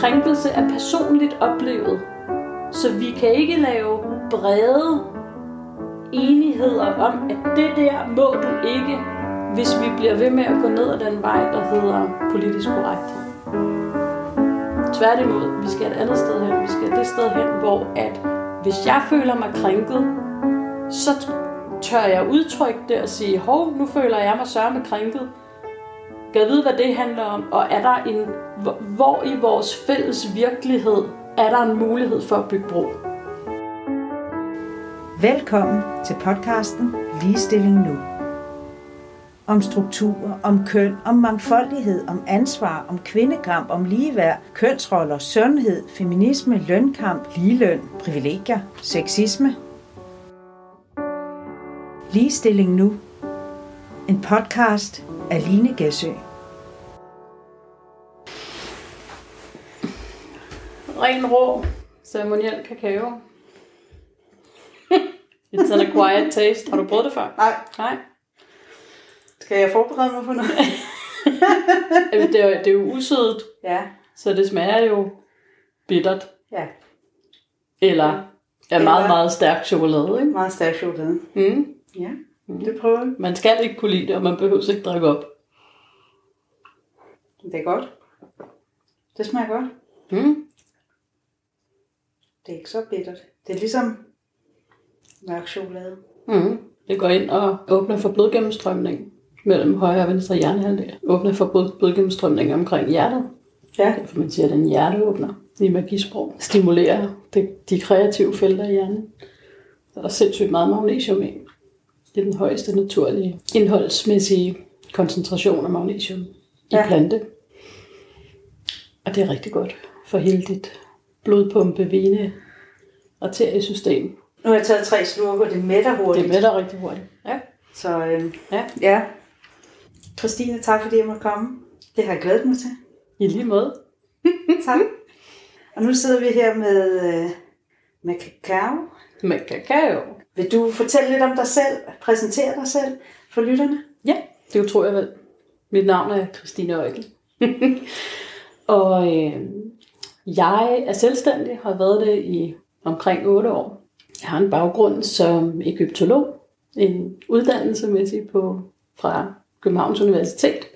krænkelse er personligt oplevet. Så vi kan ikke lave brede enigheder om, at det der må du ikke, hvis vi bliver ved med at gå ned ad den vej, der hedder politisk korrekt. Tværtimod, vi skal et andet sted hen. Vi skal det sted hen, hvor at hvis jeg føler mig krænket, så tør jeg udtrykke det og sige, hov, nu føler jeg mig sørme krænket. Kan vide, hvad det handler om? Og er der en, hvor i vores fælles virkelighed er der en mulighed for at bygge bro? Velkommen til podcasten Ligestilling Nu. Om strukturer, om køn, om mangfoldighed, om ansvar, om kvindekamp, om ligeværd, kønsroller, sundhed, feminisme, lønkamp, ligeløn, privilegier, sexisme. Ligestilling Nu. En podcast af Line Gæsø. Ren rå, ceremoniel kakao. It's an acquired taste. Har du prøvet det før? Nej. Nej. Skal jeg forberede mig på noget? Jamen, det, er, det er jo usødet, ja. så det smager jo bittert. Ja. Eller er meget, Eller- meget stærk chokolade, ikke? Meget stærk chokolade. Mm. Ja, det prøver vi. Man skal ikke kunne lide det, og man behøver ikke drikke op. Det er godt. Det smager godt. Mm. Det er ikke så bittert. Det er ligesom mørk chokolade. Mm. Det går ind og åbner for blodgennemstrømning mellem højre og venstre hjernehalvdel. Åbner for blod, blodgennemstrømning omkring hjertet. Ja. Derfor man siger, at den hjerteåbner i magisprog. Stimulerer det, de kreative felter i hjernen. Der er sindssygt meget magnesium i. Det er den højeste naturlige indholdsmæssige koncentration af magnesium i Ja. plante. Og det er rigtig godt for hele dit blodpumpe, vene, arteriesystem. Nu har jeg taget tre slurker, det mætter hurtigt. Det mætter rigtig hurtigt. Ja. Så øh, ja. ja. Christine, tak fordi jeg måtte komme. Det har jeg glædet mig til. I lige måde. Tak. Og nu sidder vi her med, øh, med kakao. Med kakao. Vil du fortælle lidt om dig selv? Præsentere dig selv for lytterne? Ja, det tror jeg vel. Mit navn er Christine Øjkel. og øh, jeg er selvstændig, har været det i omkring 8 år. Jeg har en baggrund som egyptolog, en uddannelsesmæssig på, fra Københavns Universitet.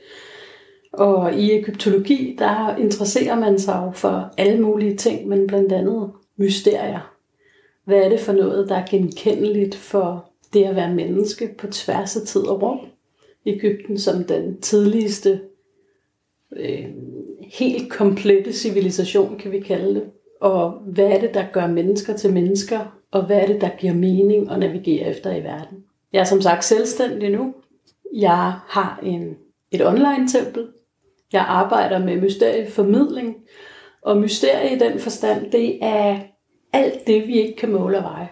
Og i egyptologi, der interesserer man sig jo for alle mulige ting, men blandt andet mysterier. Hvad er det for noget, der er genkendeligt for det at være menneske på tværs af tid og rum? Ægypten som den tidligste, øh, helt komplette civilisation, kan vi kalde det. Og hvad er det, der gør mennesker til mennesker, og hvad er det, der giver mening at navigere efter i verden? Jeg er som sagt selvstændig nu. Jeg har en, et online-tempel. Jeg arbejder med mysterieformidling. Og mysterie i den forstand, det er alt det, vi ikke kan måle og veje.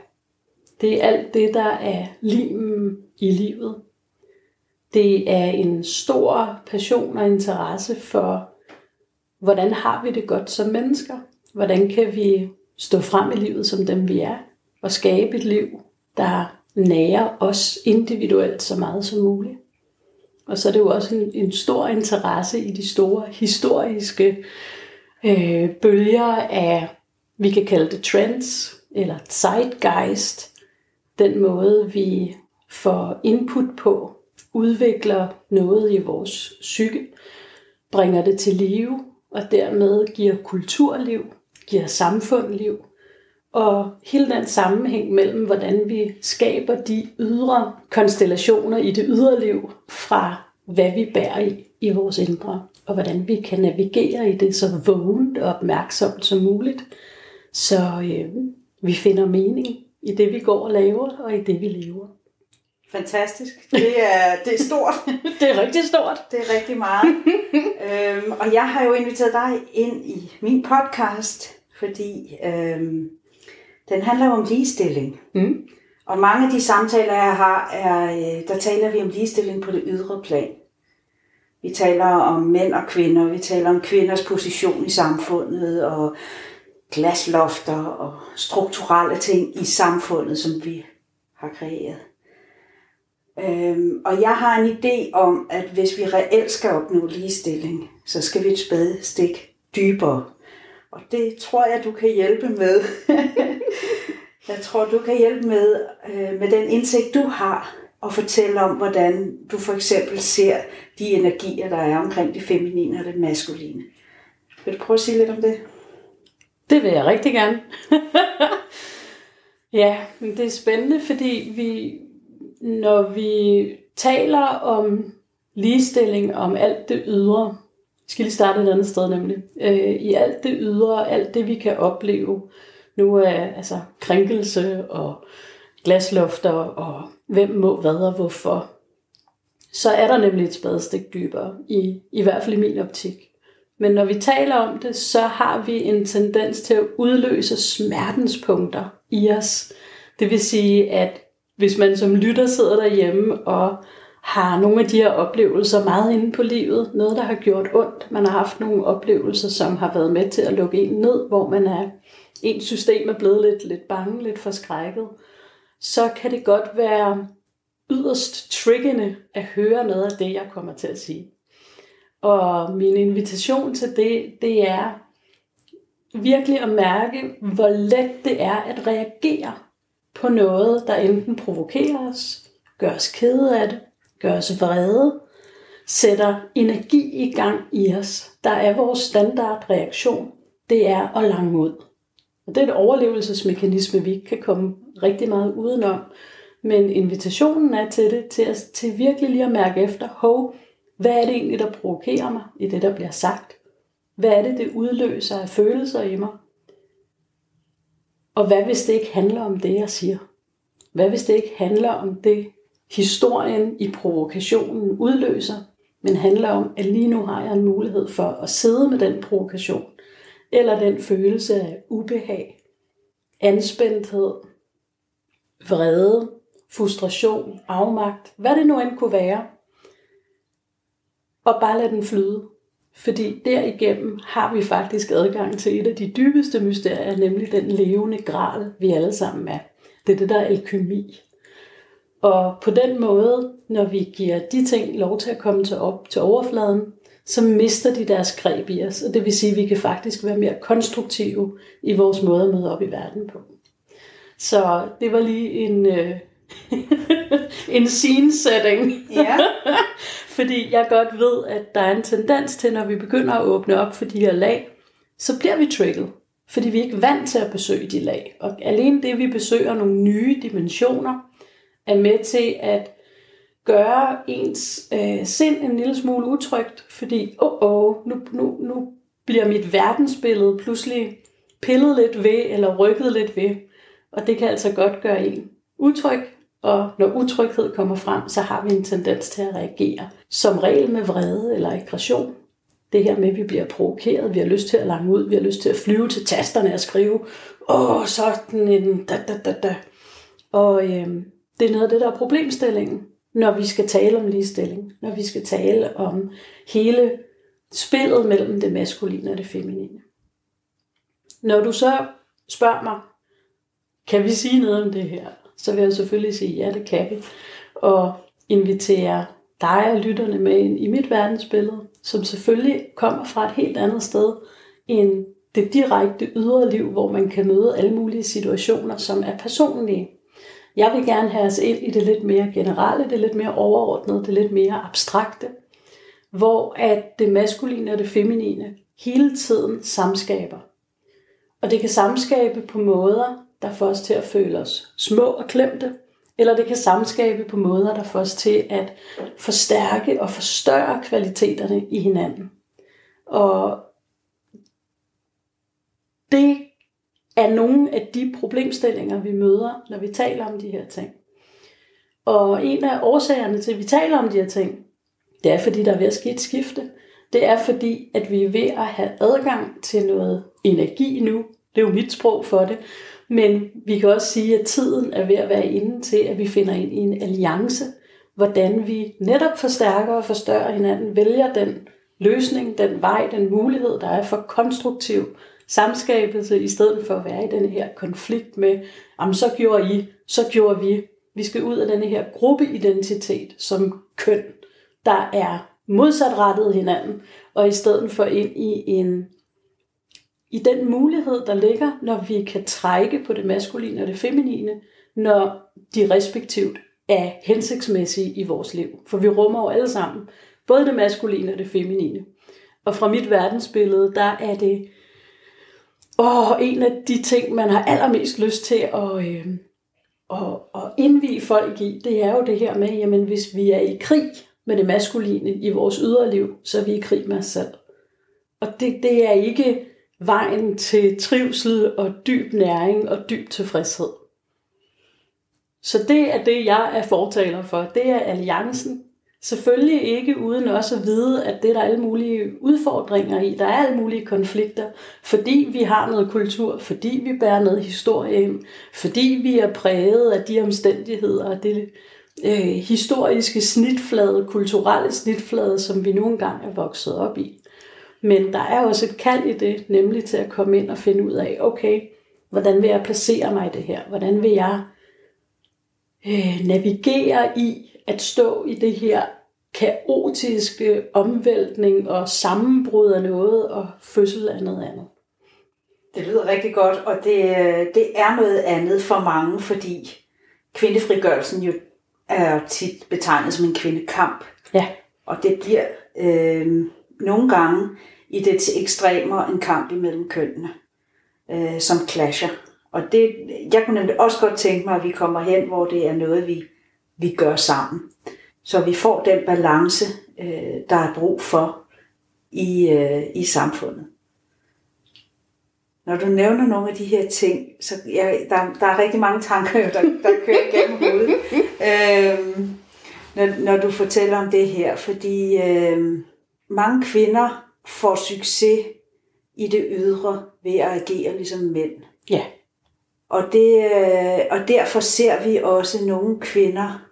Det er alt det, der er limen i livet. Det er en stor passion og interesse for, hvordan har vi det godt som mennesker? Hvordan kan vi stå frem i livet som dem vi er? Og skabe et liv, der nærer os individuelt så meget som muligt. Og så er det jo også en, en stor interesse i de store historiske øh, bølger af, vi kan kalde det trends, eller zeitgeist. Den måde, vi får input på, udvikler noget i vores psyke, bringer det til live, og dermed giver kulturliv, giver samfundliv, og hele den sammenhæng mellem, hvordan vi skaber de ydre konstellationer i det ydre liv, fra hvad vi bærer i, i vores indre, og hvordan vi kan navigere i det så vågent og opmærksomt som muligt, så øh, vi finder mening i det, vi går og laver, og i det, vi lever. Fantastisk. Det er, det er stort. Det er rigtig stort. Det er rigtig meget. øhm, og jeg har jo inviteret dig ind i min podcast, fordi øhm, den handler om ligestilling. Mm. Og mange af de samtaler, jeg har, er, øh, der taler vi om ligestilling på det ydre plan. Vi taler om mænd og kvinder, vi taler om kvinders position i samfundet, og glaslofter og strukturelle ting i samfundet, som vi har kreeret. Øhm, og jeg har en idé om, at hvis vi reelt skal opnå ligestilling, så skal vi et spadestik dybere. Og det tror jeg, du kan hjælpe med. jeg tror, du kan hjælpe med, øh, med den indsigt, du har, og fortælle om, hvordan du for eksempel ser de energier, der er omkring det feminine og det maskuline. Vil du prøve at sige lidt om det? Det vil jeg rigtig gerne. ja, men det er spændende, fordi vi, når vi taler om ligestilling, om alt det ydre, skal lige starte et andet sted nemlig, øh, i alt det ydre, alt det vi kan opleve, nu er altså krænkelse og glaslofter og hvem må hvad og hvorfor, så er der nemlig et spadestik dybere, i, i hvert fald i min optik. Men når vi taler om det, så har vi en tendens til at udløse smertens punkter i os. Det vil sige, at hvis man som lytter sidder derhjemme og har nogle af de her oplevelser meget inde på livet, noget der har gjort ondt, man har haft nogle oplevelser, som har været med til at lukke en ned, hvor man er, ens system er blevet lidt, lidt bange, lidt forskrækket, så kan det godt være yderst triggende at høre noget af det, jeg kommer til at sige. Og min invitation til det, det er virkelig at mærke, hvor let det er at reagere på noget, der enten provokerer os, gør os kede af det, gør os vrede, sætter energi i gang i os. Der er vores standardreaktion. Det er at lange ud. Og det er et overlevelsesmekanisme, vi ikke kan komme rigtig meget udenom. Men invitationen er til det, til, at, til virkelig lige at mærke efter, hov, hvad er det egentlig, der provokerer mig i det, der bliver sagt? Hvad er det, det udløser af følelser i mig? Og hvad hvis det ikke handler om det, jeg siger? Hvad hvis det ikke handler om det, historien i provokationen udløser, men handler om, at lige nu har jeg en mulighed for at sidde med den provokation, eller den følelse af ubehag, anspændthed, vrede, frustration, afmagt, hvad det nu end kunne være, og bare lade den flyde. Fordi derigennem har vi faktisk adgang til et af de dybeste mysterier, nemlig den levende gral, vi alle sammen er. Det er det, der er alkymi. Og på den måde, når vi giver de ting lov til at komme til op til overfladen, så mister de deres greb i os. Og det vil sige, at vi kan faktisk være mere konstruktive i vores måde at møde op i verden på. Så det var lige en, øh, en scene setting. Ja. Fordi jeg godt ved, at der er en tendens til, når vi begynder at åbne op for de her lag, så bliver vi trigget. Fordi vi er ikke vant til at besøge de lag. Og alene det, vi besøger nogle nye dimensioner, er med til at gøre ens øh, sind en lille smule utrygt, fordi åh, oh, oh, nu, nu, nu bliver mit verdensbillede pludselig pillet lidt ved, eller rykket lidt ved. Og det kan altså godt gøre en utryg, og når utryghed kommer frem, så har vi en tendens til at reagere. Som regel med vrede eller aggression. Det her med, at vi bliver provokeret, vi har lyst til at lange ud, vi har lyst til at flyve til tasterne og skrive, åh, sådan en da da da da. Og øh, det er noget af det, der er problemstillingen, når vi skal tale om ligestilling, når vi skal tale om hele spillet mellem det maskuline og det feminine. Når du så spørger mig, kan vi sige noget om det her? Så vil jeg selvfølgelig sige, ja, det kan vi. Og invitere dig og lytterne med ind i mit verdensbillede, som selvfølgelig kommer fra et helt andet sted end det direkte ydre liv, hvor man kan møde alle mulige situationer, som er personlige. Jeg vil gerne have os ind i det lidt mere generelle, det lidt mere overordnede, det lidt mere abstrakte, hvor at det maskuline og det feminine hele tiden samskaber. Og det kan samskabe på måder, der får os til at føle os små og klemte, eller det kan samskabe på måder, der får os til at forstærke og forstørre kvaliteterne i hinanden. Og det er nogle af de problemstillinger, vi møder, når vi taler om de her ting. Og en af årsagerne til, at vi taler om de her ting, det er fordi, der er ved at ske et skifte. Det er fordi, at vi er ved at have adgang til noget energi nu. Det er jo mit sprog for det. Men vi kan også sige, at tiden er ved at være inde til, at vi finder ind i en alliance, hvordan vi netop forstærker og forstørrer hinanden, vælger den løsning, den vej, den mulighed, der er for konstruktiv samskabelse, i stedet for at være i den her konflikt med, jamen så gjorde I, så gjorde vi. Vi skal ud af den her gruppeidentitet som køn, der er modsatrettet hinanden, og i stedet for ind i en i den mulighed, der ligger, når vi kan trække på det maskuline og det feminine, når de respektivt er hensigtsmæssige i vores liv. For vi rummer jo alle sammen, både det maskuline og det feminine. Og fra mit verdensbillede, der er det åh, en af de ting, man har allermest lyst til at, øh, at, at indvige folk i, det er jo det her med, jamen hvis vi er i krig med det maskuline i vores ydre liv, så er vi i krig med os selv. Og det, det er ikke vejen til trivsel og dyb næring og dyb tilfredshed. Så det er det, jeg er fortaler for. Det er alliancen. Selvfølgelig ikke uden også at vide, at det er der alle mulige udfordringer i. Der er alle mulige konflikter, fordi vi har noget kultur, fordi vi bærer noget historie ind, fordi vi er præget af de omstændigheder og det øh, historiske snitflade, kulturelle snitflade, som vi nu engang er vokset op i. Men der er også et kald i det, nemlig til at komme ind og finde ud af, okay, hvordan vil jeg placere mig i det her? Hvordan vil jeg øh, navigere i at stå i det her kaotiske omvæltning og sammenbrud af noget og fødsel af noget andet? Det lyder rigtig godt, og det, det er noget andet for mange, fordi kvindefrigørelsen jo er tit betegnet som en kvindekamp. Ja. Og det bliver øh, nogle gange i det ekstremer en kamp imellem kønnene, øh, som clasher. Og det, jeg kunne nemlig også godt tænke mig, at vi kommer hen, hvor det er noget, vi, vi gør sammen. Så vi får den balance, øh, der er brug for i, øh, i samfundet. Når du nævner nogle af de her ting, så jeg, der, der er rigtig mange tanker, der, der kører igennem hovedet. øh, når, når du fortæller om det her, fordi øh, mange kvinder får succes i det ydre ved at agere ligesom mænd. Ja. Og, det, øh, og derfor ser vi også nogle kvinder,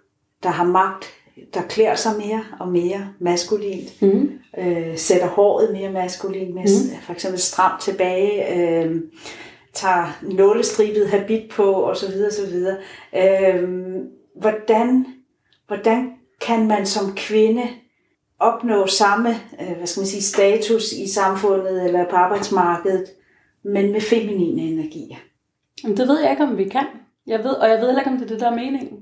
der har magt, der klæder sig mere og mere maskulint, mm. øh, sætter håret mere maskulint, med mm. for eksempel stramt tilbage, øh, tager nålestribet habit på osv. osv. Øh, hvordan, hvordan kan man som kvinde opnå samme øh, hvad skal man sige, status i samfundet eller på arbejdsmarkedet, men med feminine energier? Det ved jeg ikke, om vi kan. Jeg ved, og jeg ved heller ikke, om det er det, der er meningen.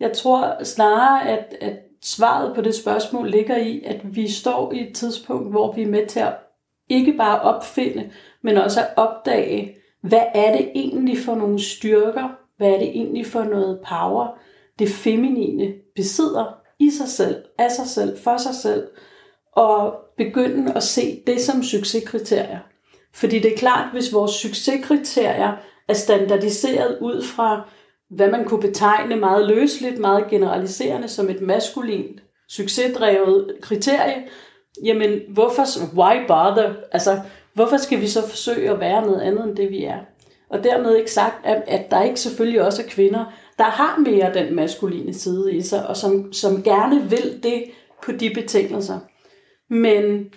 Jeg tror snarere, at, at svaret på det spørgsmål ligger i, at vi står i et tidspunkt, hvor vi er med til at ikke bare opfinde, men også at opdage, hvad er det egentlig for nogle styrker, hvad er det egentlig for noget power, det feminine besidder i sig selv, af sig selv, for sig selv, og begynde at se det som succeskriterier. Fordi det er klart, hvis vores succeskriterier er standardiseret ud fra, hvad man kunne betegne meget løsligt, meget generaliserende som et maskulint, succesdrevet kriterie, jamen hvorfor, why bother? Altså, hvorfor skal vi så forsøge at være noget andet end det, vi er? Og dermed ikke sagt, at, at der ikke selvfølgelig også er kvinder, der har mere den maskuline side i sig, og som, som gerne vil det på de betingelser. Men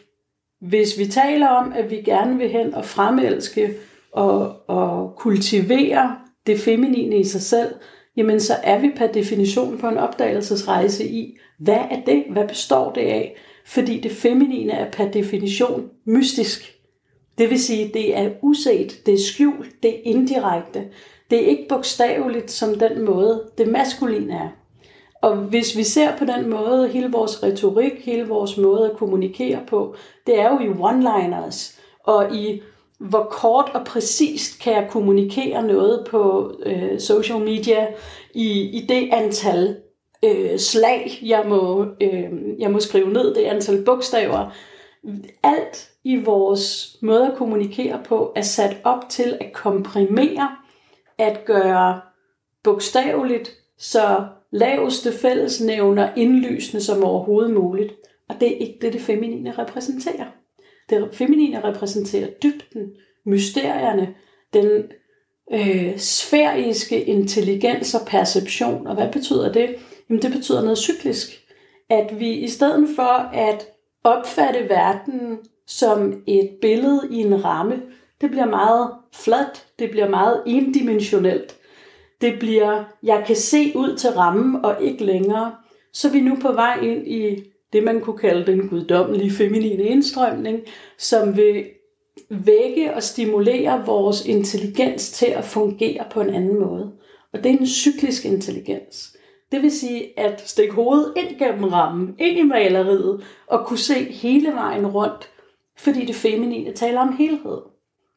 hvis vi taler om, at vi gerne vil hen og fremelske og, og kultivere det feminine i sig selv, jamen så er vi per definition på en opdagelsesrejse i, hvad er det, hvad består det af? Fordi det feminine er per definition mystisk. Det vil sige, det er uset, det er skjult, det er indirekte. Det er ikke bogstaveligt som den måde, det maskuline er. Og hvis vi ser på den måde, hele vores retorik, hele vores måde at kommunikere på, det er jo i one-liners og i hvor kort og præcist kan jeg kommunikere noget på øh, social media i, i det antal øh, slag, jeg må, øh, jeg må skrive ned, det antal bogstaver. Alt i vores måde at kommunikere på er sat op til at komprimere, at gøre bogstaveligt så laveste fællesnævner indlysende som overhovedet muligt. Og det er ikke det, det feminine repræsenterer. Det feminine repræsenterer dybden, mysterierne, den øh, sfæriske intelligens og perception. Og hvad betyder det? Jamen det betyder noget cyklisk. At vi i stedet for at opfatte verden som et billede i en ramme, det bliver meget fladt, det bliver meget endimensionelt. Det bliver, jeg kan se ud til rammen og ikke længere. Så er vi nu på vej ind i det, man kunne kalde den guddommelige feminine indstrømning, som vil vække og stimulere vores intelligens til at fungere på en anden måde. Og det er en cyklisk intelligens. Det vil sige at stikke hovedet ind gennem rammen, ind i maleriet, og kunne se hele vejen rundt, fordi det feminine taler om helhed.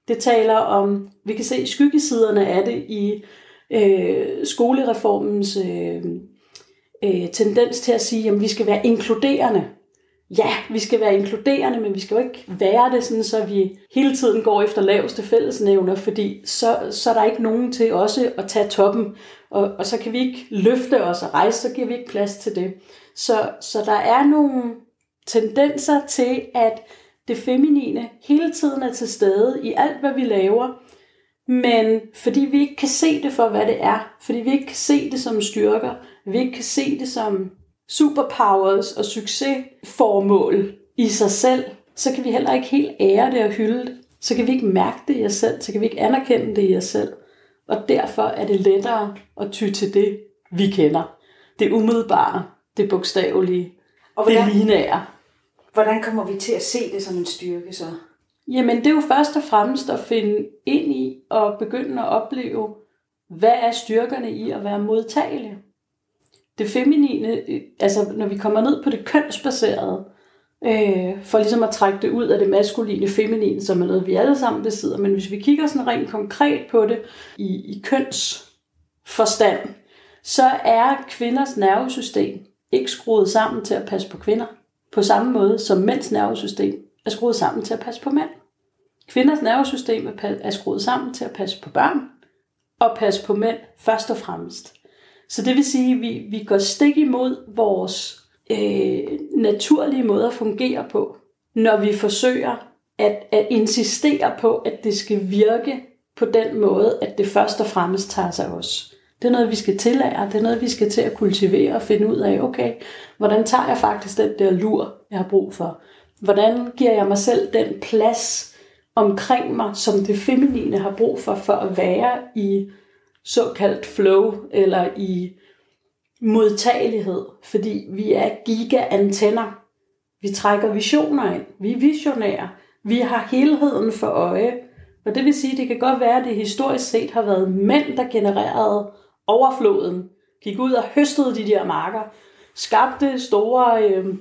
Det taler om, vi kan se skyggesiderne af det i øh, skolereformens øh, øh, tendens til at sige, at vi skal være inkluderende. Ja, vi skal være inkluderende, men vi skal jo ikke være det sådan, så vi hele tiden går efter laveste fællesnævner, fordi så, så er der ikke nogen til også at tage toppen, og, og så kan vi ikke løfte os og rejse, så giver vi ikke plads til det. Så, så der er nogle tendenser til, at det feminine hele tiden er til stede i alt, hvad vi laver, men fordi vi ikke kan se det for, hvad det er, fordi vi ikke kan se det som styrker, vi ikke kan se det som superpowers og succesformål i sig selv, så kan vi heller ikke helt ære det og hylde det. Så kan vi ikke mærke det i os selv, så kan vi ikke anerkende det i os selv. Og derfor er det lettere at ty til det, vi kender. Det umiddelbare, det bogstavelige, og hvordan, det lineære. Hvordan kommer vi til at se det som en styrke så? Jamen det er jo først og fremmest at finde ind i og begynde at opleve, hvad er styrkerne i at være modtagelig. Det feminine, øh, altså når vi kommer ned på det kønsbaserede, øh, for ligesom at trække det ud af det maskuline feminine, som er noget, vi alle sammen besidder. Men hvis vi kigger sådan rent konkret på det i, i kønsforstand, så er kvinders nervesystem ikke skruet sammen til at passe på kvinder, på samme måde som mænds nervesystem er skruet sammen til at passe på mænd. Kvinders nervesystem er skruet sammen til at passe på børn og passe på mænd først og fremmest. Så det vil sige, at vi, vi går stik imod vores øh, naturlige måde at fungere på, når vi forsøger at, at insistere på, at det skal virke på den måde, at det først og fremmest tager sig af os. Det er noget, vi skal tillære, det er noget, vi skal til at kultivere og finde ud af, okay, hvordan tager jeg faktisk den der lur, jeg har brug for? Hvordan giver jeg mig selv den plads omkring mig, som det feminine har brug for, for at være i såkaldt flow, eller i modtagelighed, fordi vi er giga-antenner. Vi trækker visioner ind. Vi er visionære. Vi har helheden for øje. Og det vil sige, det kan godt være, at det historisk set har været mænd, der genererede overfloden, gik ud og høstede de der marker, skabte store, øh,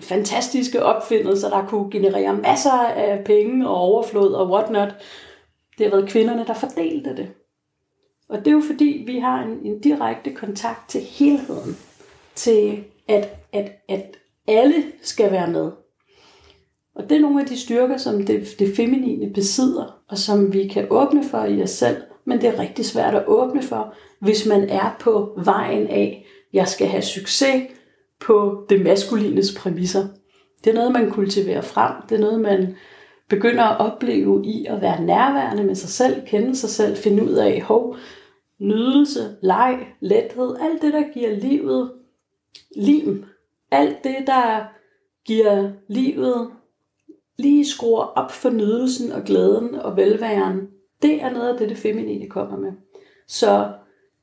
fantastiske opfindelser, der kunne generere masser af penge og overflod og whatnot. Det har været kvinderne, der fordelte det. Og det er jo fordi, vi har en, en direkte kontakt til helheden. Til at, at, at alle skal være med. Og det er nogle af de styrker, som det, det feminine besidder, og som vi kan åbne for i os selv. Men det er rigtig svært at åbne for, hvis man er på vejen af, jeg skal have succes på det maskulines præmisser. Det er noget, man kultiverer frem. Det er noget, man begynder at opleve i at være nærværende med sig selv, kende sig selv, finde ud af, hov, nydelse, leg, lethed, alt det, der giver livet lim. Alt det, der giver livet lige skruer op for nydelsen og glæden og velværen. Det er noget af det, det feminine kommer med. Så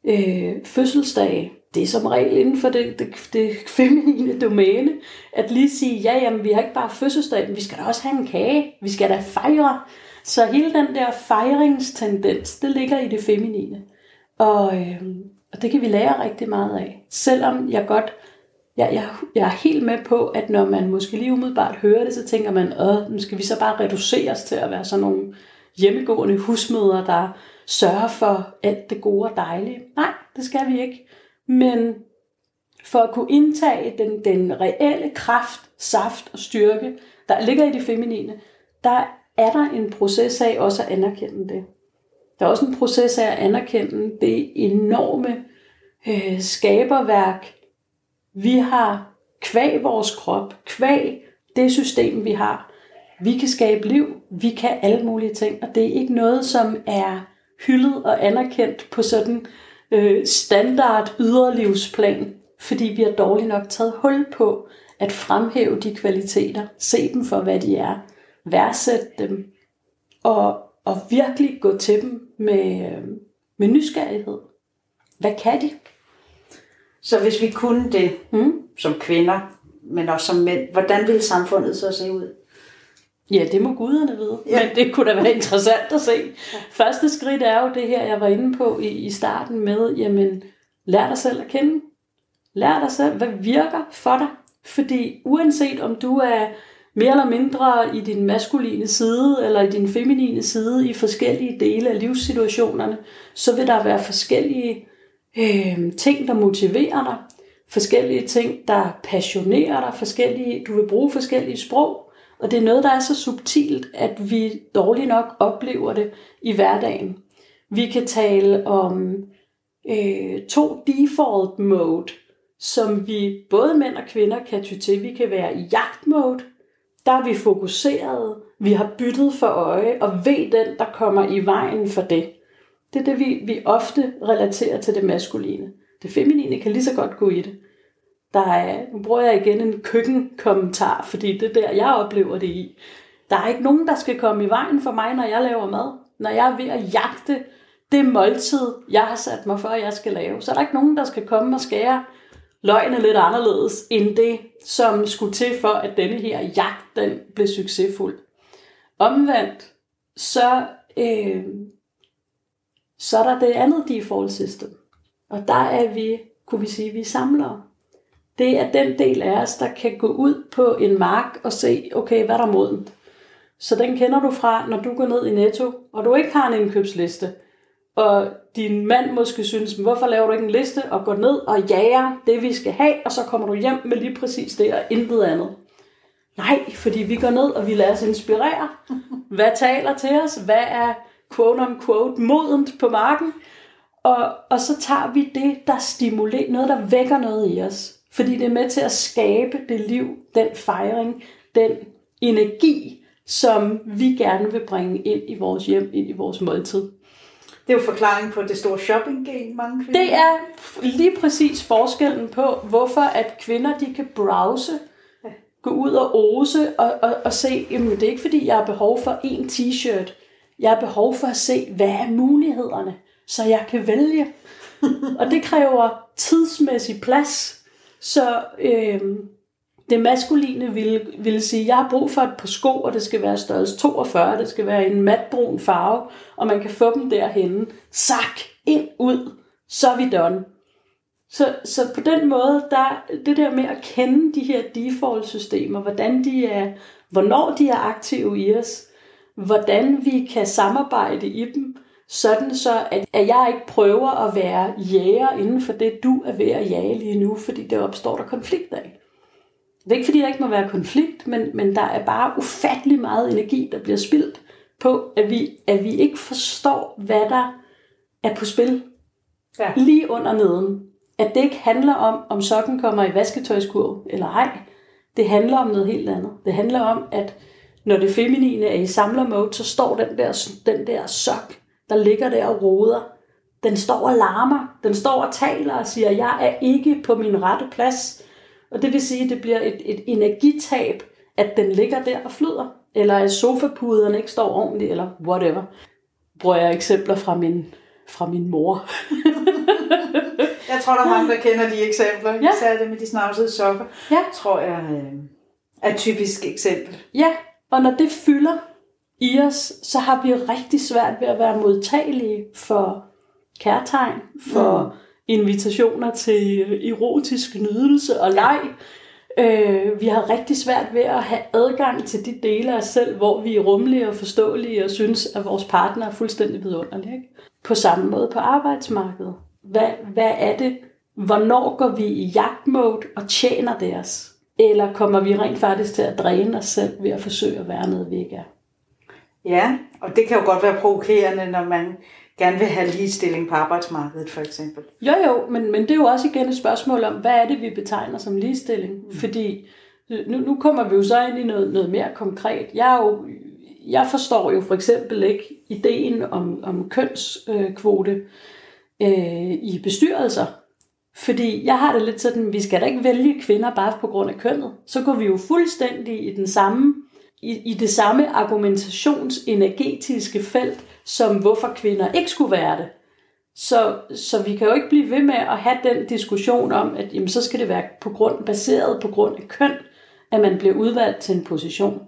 øh, fødselsdag, det er som regel inden for det, det, det feminine domæne, at lige sige, ja, jamen, vi har ikke bare fødselsdag, men vi skal da også have en kage, vi skal da fejre. Så hele den der fejringstendens, det ligger i det feminine. Og, øh, og det kan vi lære rigtig meget af. Selvom jeg godt, jeg, jeg, jeg er helt med på, at når man måske lige umiddelbart hører det, så tænker man, åh, nu skal vi så bare reduceres til at være sådan nogle hjemmegående husmøder, der sørger for alt det gode og dejlige. Nej, det skal vi ikke. Men for at kunne indtage den, den reelle kraft, saft og styrke, der ligger i det feminine, der er der en proces af også at anerkende det. Der er også en proces af at anerkende det enorme øh, skaberværk, vi har kvæg vores krop, kvæg det system, vi har. Vi kan skabe liv, vi kan alle mulige ting, og det er ikke noget, som er hyldet og anerkendt på sådan øh, standard yderlivsplan, fordi vi har dårligt nok taget hul på at fremhæve de kvaliteter, se dem for, hvad de er, værdsætte dem, og, og virkelig gå til dem med, med nysgerrighed. Hvad kan de? Så hvis vi kunne det mm. som kvinder, men også som mænd, hvordan ville samfundet så se ud? Ja, det må guderne vide. Ja. Men det kunne da være interessant at se. Ja. Første skridt er jo det her, jeg var inde på i, i starten med, jamen, lær dig selv at kende. Lær dig selv, hvad virker for dig. Fordi uanset om du er mere eller mindre i din maskuline side eller i din feminine side i forskellige dele af livssituationerne, så vil der være forskellige øh, ting, der motiverer dig, forskellige ting, der passionerer dig, forskellige, du vil bruge forskellige sprog, og det er noget, der er så subtilt, at vi dårligt nok oplever det i hverdagen. Vi kan tale om øh, to default mode, som vi både mænd og kvinder kan ty til. Vi kan være i jagtmode, der er vi fokuseret, vi har byttet for øje, og ved den, der kommer i vejen for det. Det er det, vi, vi ofte relaterer til det maskuline. Det feminine kan lige så godt gå i det. Der er, nu bruger jeg igen en køkkenkommentar, fordi det er der, jeg oplever det i. Der er ikke nogen, der skal komme i vejen for mig, når jeg laver mad. Når jeg er ved at jagte det måltid, jeg har sat mig for, at jeg skal lave. Så er der ikke nogen, der skal komme og skære løgene lidt anderledes end det, som skulle til for, at denne her jagt, den blev succesfuld. Omvendt, så, øh, så er der det andet default system. Og der er vi, kunne vi sige, vi samlere. Det er den del af os, der kan gå ud på en mark og se, okay, hvad er der modent? Så den kender du fra, når du går ned i Netto, og du ikke har en indkøbsliste og din mand måske synes, hvorfor laver du ikke en liste og går ned og jager det, vi skal have, og så kommer du hjem med lige præcis det og intet andet. Nej, fordi vi går ned, og vi lader os inspirere. Hvad taler til os? Hvad er quote unquote modent på marken? Og, og så tager vi det, der stimulerer, noget, der vækker noget i os. Fordi det er med til at skabe det liv, den fejring, den energi, som vi gerne vil bringe ind i vores hjem, ind i vores måltid. Det er jo forklaring på det store shopping-game, mange kvinder. Det er lige præcis forskellen på, hvorfor at kvinder de kan browse, gå ud og ose og, og, og se, jamen det er ikke fordi, jeg har behov for en t-shirt. Jeg har behov for at se, hvad er mulighederne, så jeg kan vælge. og det kræver tidsmæssig plads. Så øh, det maskuline vil, vil sige, jeg har brug for et par sko, og det skal være størrelse 42, det skal være en matbrun farve, og man kan få dem derhen. Sak, ind, ud, så er vi done. Så, så på den måde, der, det der med at kende de her default-systemer, hvordan de er, hvornår de er aktive i os, hvordan vi kan samarbejde i dem, sådan så, at, at jeg ikke prøver at være jæger inden for det, du er ved at jage lige nu, fordi det opstår der konflikt af. Det er ikke fordi, der ikke må være konflikt, men, men der er bare ufattelig meget energi, der bliver spildt på, at vi, at vi ikke forstår, hvad der er på spil. Ja. Lige under neden. At det ikke handler om, om sokken kommer i vasketøjskurv eller ej. Det handler om noget helt andet. Det handler om, at når det feminine er i samlermode, så står den der, den der sok, der ligger der og roder. Den står og larmer. Den står og taler og siger, jeg er ikke på min rette plads. Og det vil sige, at det bliver et, et energitab, at den ligger der og flyder, eller at sofapuderne ikke står ordentligt, eller whatever. Bruger jeg eksempler fra min, fra min mor. jeg tror, der er mange, der kender de eksempler. Ja. Især det med de snavsede sokker, ja. tror jeg øh, er et typisk eksempel. Ja, og når det fylder i os, så har vi rigtig svært ved at være modtagelige for kærtegn, for mm invitationer til erotisk nydelse og leg. Øh, vi har rigtig svært ved at have adgang til de dele af os selv, hvor vi er rummelige og forståelige og synes, at vores partner er fuldstændig vidunderlig. Ikke? På samme måde på arbejdsmarkedet. Hvad, hvad er det? Hvornår går vi i jagtmode og tjener det os? Eller kommer vi rent faktisk til at dræne os selv ved at forsøge at være noget, vi ikke er? Ja, og det kan jo godt være provokerende, når man gerne vil have ligestilling på arbejdsmarkedet, for eksempel. Jo, jo, men, men det er jo også igen et spørgsmål om, hvad er det, vi betegner som ligestilling? Mm. Fordi nu, nu kommer vi jo så ind i noget, noget mere konkret. Jeg, er jo, jeg forstår jo for eksempel ikke ideen om, om kønskvote øh, i bestyrelser. Fordi jeg har det lidt sådan, vi skal da ikke vælge kvinder bare på grund af kønnet. Så går vi jo fuldstændig i den samme i, i det samme argumentationsenergetiske felt, som hvorfor kvinder ikke skulle være det. Så, så vi kan jo ikke blive ved med at have den diskussion om, at jamen, så skal det være på grund, baseret på grund af køn, at man bliver udvalgt til en position.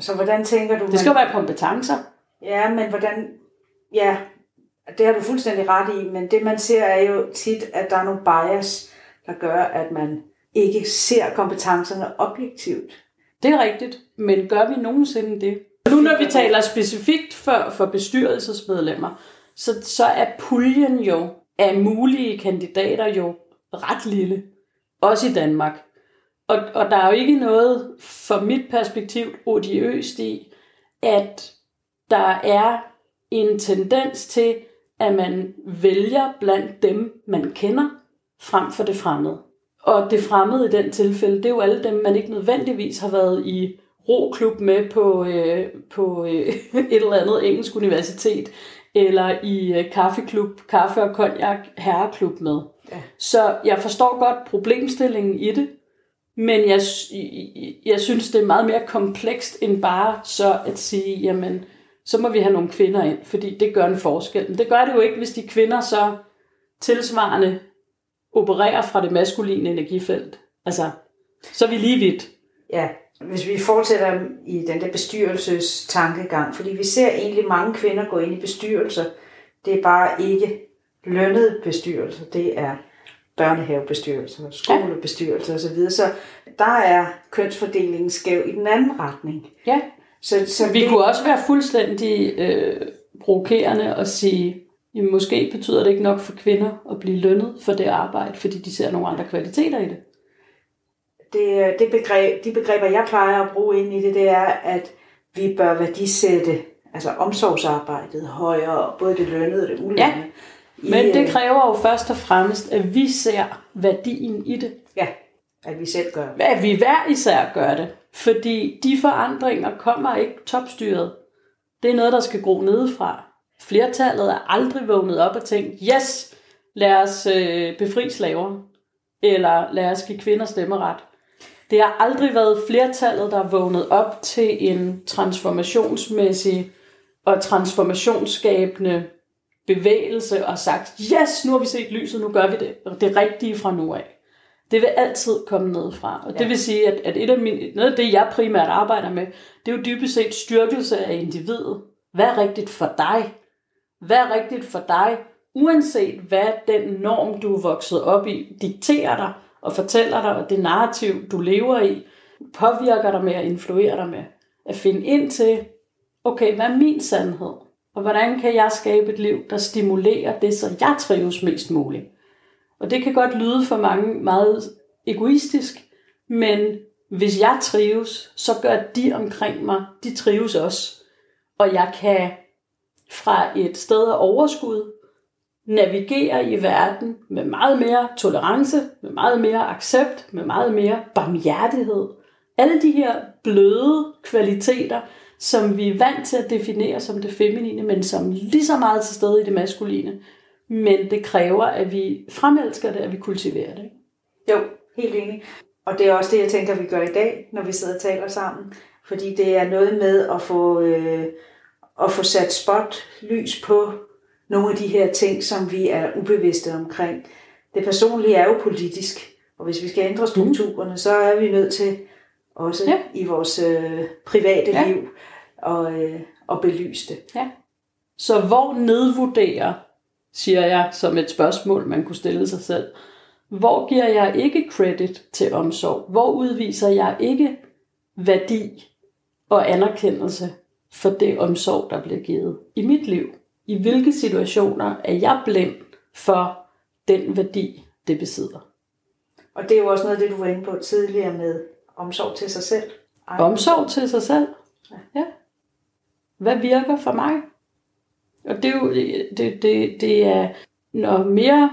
Så hvordan tænker du... Det skal jo være kompetencer. Ja, men hvordan... Ja, det har du fuldstændig ret i, men det man ser er jo tit, at der er nogle bias, der gør, at man ikke ser kompetencerne objektivt. Det er rigtigt, men gør vi nogensinde det? Nu når vi taler specifikt for, for bestyrelsesmedlemmer, så, så er puljen jo af mulige kandidater jo ret lille. Også i Danmark. Og, og der er jo ikke noget, fra mit perspektiv, odiøst i, at der er en tendens til, at man vælger blandt dem, man kender, frem for det fremmede. Og det fremmede i den tilfælde, det er jo alle dem, man ikke nødvendigvis har været i roklub med på, øh, på øh, et eller andet engelsk universitet, eller i øh, kaffeklub, kaffe og konjak herreklub med. Ja. Så jeg forstår godt problemstillingen i det, men jeg, jeg synes, det er meget mere komplekst end bare så at sige, jamen, så må vi have nogle kvinder ind, fordi det gør en forskel. Men det gør det jo ikke, hvis de kvinder så tilsvarende opererer fra det maskuline energifelt. Altså, så er vi lige vidt. Ja, hvis vi fortsætter i den der bestyrelsestankegang, fordi vi ser egentlig mange kvinder gå ind i bestyrelser, det er bare ikke lønnet bestyrelser, det er børnehavebestyrelser, skolebestyrelser osv. Så der er kønsfordelingen skæv i den anden retning. Ja, så, så vi det... kunne også være fuldstændig øh, provokerende og sige, jamen måske betyder det ikke nok for kvinder at blive lønnet for det arbejde, fordi de ser nogle andre kvaliteter i det. Det, det begreb, de begreber, jeg plejer at bruge ind i det, det er, at vi bør værdisætte altså omsorgsarbejdet højere, både det lønnede og det ulønnede. Ja. Men det øh, kræver jo først og fremmest, at vi ser værdien i det. Ja, at vi selv gør det. At vi hver især gør det. Fordi de forandringer kommer ikke topstyret. Det er noget, der skal gro nedefra. Flertallet er aldrig vågnet op og tænkt, yes, lad os øh, befri slaver. Eller lad os give kvinder stemmeret. Det har aldrig været flertallet, der er vågnet op til en transformationsmæssig og transformationsskabende bevægelse og sagt, yes, nu har vi set lyset, nu gør vi det, det rigtige fra nu af. Det vil altid komme ned fra. Og ja. det vil sige, at, at et af mine, noget af det, jeg primært arbejder med, det er jo dybest set styrkelse af individet. Hvad er rigtigt for dig? Hvad er rigtigt for dig? Uanset hvad den norm, du er vokset op i, dikterer dig og fortæller dig, og det narrativ, du lever i, påvirker dig med og influerer dig med. At finde ind til, okay, hvad er min sandhed? Og hvordan kan jeg skabe et liv, der stimulerer det, så jeg trives mest muligt? Og det kan godt lyde for mange meget egoistisk, men hvis jeg trives, så gør de omkring mig, de trives også. Og jeg kan fra et sted af overskud navigere i verden med meget mere tolerance, med meget mere accept, med meget mere barmhjertighed. Alle de her bløde kvaliteter, som vi er vant til at definere som det feminine, men som lige så meget til stede i det maskuline. Men det kræver, at vi fremelsker det, at vi kultiverer det. Jo, helt enig. Og det er også det, jeg tænker, vi gør i dag, når vi sidder og taler sammen. Fordi det er noget med at få, øh, at få sat spot, lys på nogle af de her ting, som vi er ubevidste omkring. Det personlige er jo politisk, og hvis vi skal ændre strukturerne, mm. så er vi nødt til også ja. i vores øh, private ja. liv og, øh, og belyse det. Ja. Så hvor nedvurderer, siger jeg som et spørgsmål, man kunne stille sig selv, hvor giver jeg ikke credit til omsorg? Hvor udviser jeg ikke værdi og anerkendelse for det omsorg, der bliver givet i mit liv? I hvilke situationer er jeg blind for den værdi, det besidder? Og det er jo også noget af det, du var inde på tidligere med omsorg til sig selv. Ej. Omsorg til sig selv? Ja. Hvad virker for mig? Og det er jo, det, det, det er, når mere,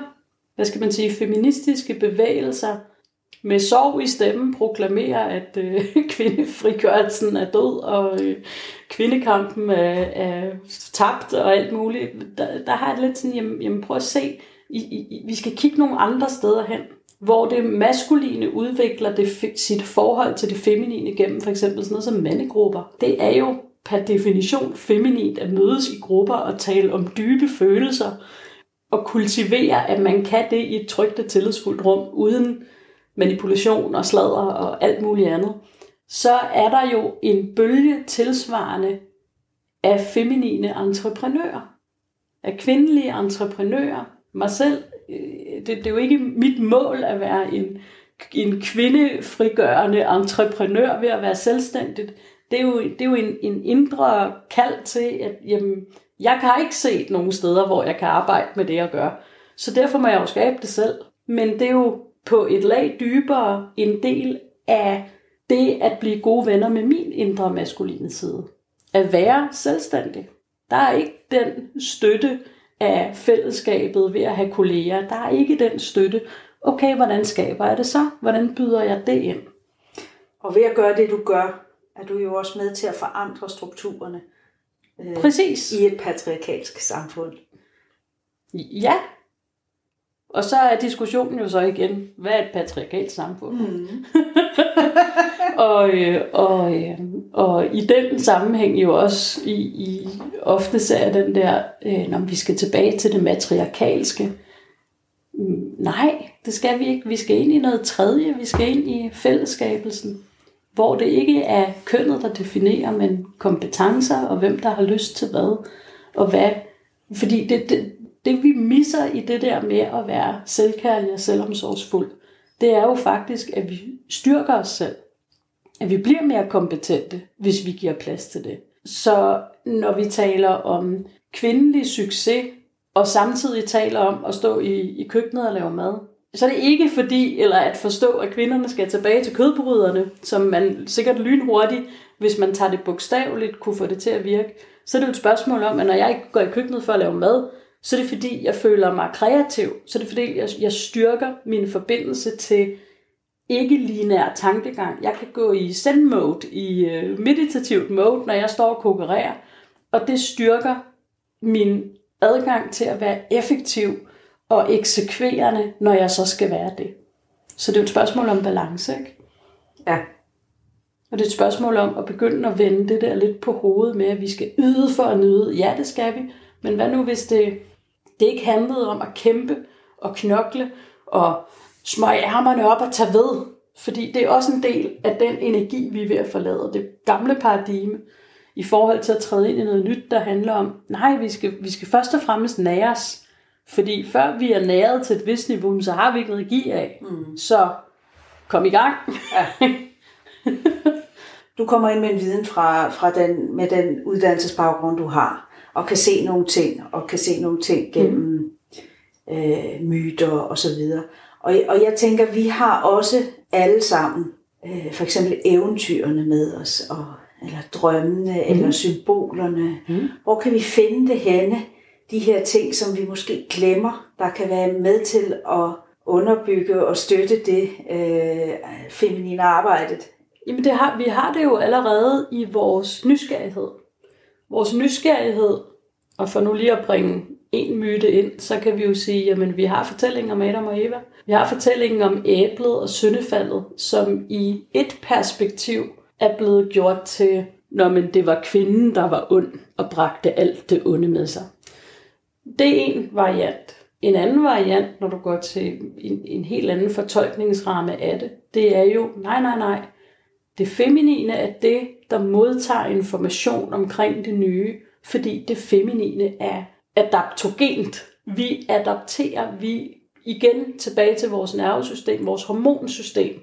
hvad skal man sige, feministiske bevægelser med sorg i stemmen proklamerer, at øh, kvindefrigørelsen er død, og øh, kvindekampen er, er tabt og alt muligt. Der, der har jeg lidt sådan, jamen, jamen prøv at se, I, I, vi skal kigge nogle andre steder hen hvor det maskuline udvikler det, sit forhold til det feminine gennem for eksempel sådan noget som mandegrupper. Det er jo per definition feminint at mødes i grupper og tale om dybe følelser og kultivere, at man kan det i et trygt og tillidsfuldt rum uden manipulation og sladder og alt muligt andet. så er der jo en bølge tilsvarende af feminine entreprenører, af kvindelige entreprenører. Mig selv, øh, det, det er jo ikke mit mål at være en, en kvindefrigørende entreprenør ved at være selvstændigt. Det er jo, det er jo en, en indre kald til, at jamen, jeg har ikke set nogen steder, hvor jeg kan arbejde med det, jeg gør. Så derfor må jeg jo skabe det selv. Men det er jo på et lag dybere en del af det at blive gode venner med min indre maskuline side. At være selvstændig. Der er ikke den støtte af fællesskabet ved at have kolleger. Der er ikke den støtte. Okay, hvordan skaber jeg det så? Hvordan byder jeg det ind? Og ved at gøre det, du gør, er du jo også med til at forandre strukturerne. Øh, Præcis. I et patriarkalsk samfund. Ja. Og så er diskussionen jo så igen, hvad er et patriarkalsk samfund? Mm. og, øh, og, øh, og i den sammenhæng jo også i, i ofte er den der, øh, når vi skal tilbage til det matriarkalske. Mm, nej, det skal vi ikke. Vi skal ind i noget tredje. Vi skal ind i fællesskabelsen, hvor det ikke er kønnet, der definerer, men kompetencer og hvem der har lyst til hvad og hvad. Fordi det, det, det vi misser i det der med at være selvkærlig og selvomsorgsfuld, det er jo faktisk, at vi styrker os selv at vi bliver mere kompetente, hvis vi giver plads til det. Så når vi taler om kvindelig succes, og samtidig taler om at stå i, i køkkenet og lave mad, så er det ikke fordi, eller at forstå, at kvinderne skal tilbage til kødbryderne, som man sikkert lynhurtigt, hvis man tager det bogstaveligt, kunne få det til at virke. Så er det jo et spørgsmål om, at når jeg ikke går i køkkenet for at lave mad, så er det fordi, jeg føler mig kreativ. Så er det fordi, jeg, jeg styrker min forbindelse til ikke lineær tankegang. Jeg kan gå i zen mode, i uh, meditativt mode, når jeg står og konkurrerer, og det styrker min adgang til at være effektiv og eksekverende, når jeg så skal være det. Så det er et spørgsmål om balance, ikke? Ja. Og det er et spørgsmål om at begynde at vende det der lidt på hovedet med, at vi skal yde for at nyde. Ja, det skal vi. Men hvad nu, hvis det, det ikke handlede om at kæmpe og knokle og smøge ærmerne op og tage ved. Fordi det er også en del af den energi, vi er ved at forlade. Det gamle paradigme i forhold til at træde ind i noget nyt, der handler om, nej, vi skal, vi skal først og fremmest næres. Fordi før vi er næret til et vist niveau, så har vi ikke energi af. Mm. Så kom i gang. Ja. du kommer ind med en viden fra, fra den, med den uddannelsesbaggrund, du har, og kan se nogle ting, og kan se nogle ting gennem mm. øh, myter og så videre. Og, og jeg tænker, vi har også alle sammen øh, for eksempel eventyrene med os, og, eller drømmene, mm. eller symbolerne. Mm. Hvor kan vi finde det henne? De her ting, som vi måske glemmer, der kan være med til at underbygge og støtte det øh, feminine arbejdet. Jamen det har, vi har det jo allerede i vores nysgerrighed. Vores nysgerrighed, og for nu lige at bringe en myte ind, så kan vi jo sige, at vi har fortællingen om Adam og Eva. Vi har fortællingen om æblet og syndefaldet, som i et perspektiv er blevet gjort til, når men det var kvinden, der var ond og bragte alt det onde med sig. Det er en variant. En anden variant, når du går til en, en helt anden fortolkningsramme af det, det er jo, nej, nej, nej, det feminine er det, der modtager information omkring det nye, fordi det feminine er adaptogent. Vi adapterer, vi igen tilbage til vores nervesystem, vores hormonsystem,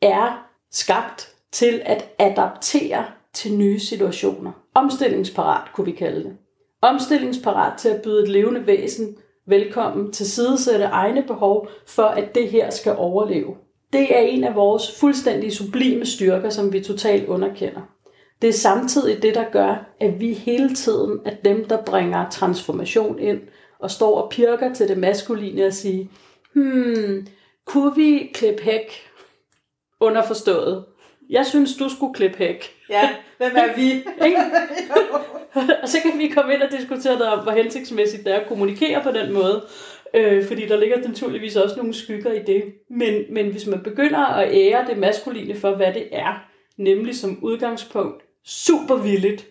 er skabt til at adaptere til nye situationer. Omstillingsparat kunne vi kalde det. Omstillingsparat til at byde et levende væsen velkommen til sidesætte egne behov, for at det her skal overleve. Det er en af vores fuldstændig sublime styrker, som vi totalt underkender. Det er samtidig det, der gør, at vi hele tiden er dem, der bringer transformation ind, og står og pirker til det maskuline og siger, hmm, kunne vi klippe hæk? Underforstået. Jeg synes, du skulle klippe hæk. Ja, hvem er vi? og så kan vi komme ind og diskutere det om, hvor hensigtsmæssigt det er at kommunikere på den måde. Øh, fordi der ligger naturligvis også nogle skygger i det. Men, men hvis man begynder at ære det maskuline for, hvad det er, nemlig som udgangspunkt super villigt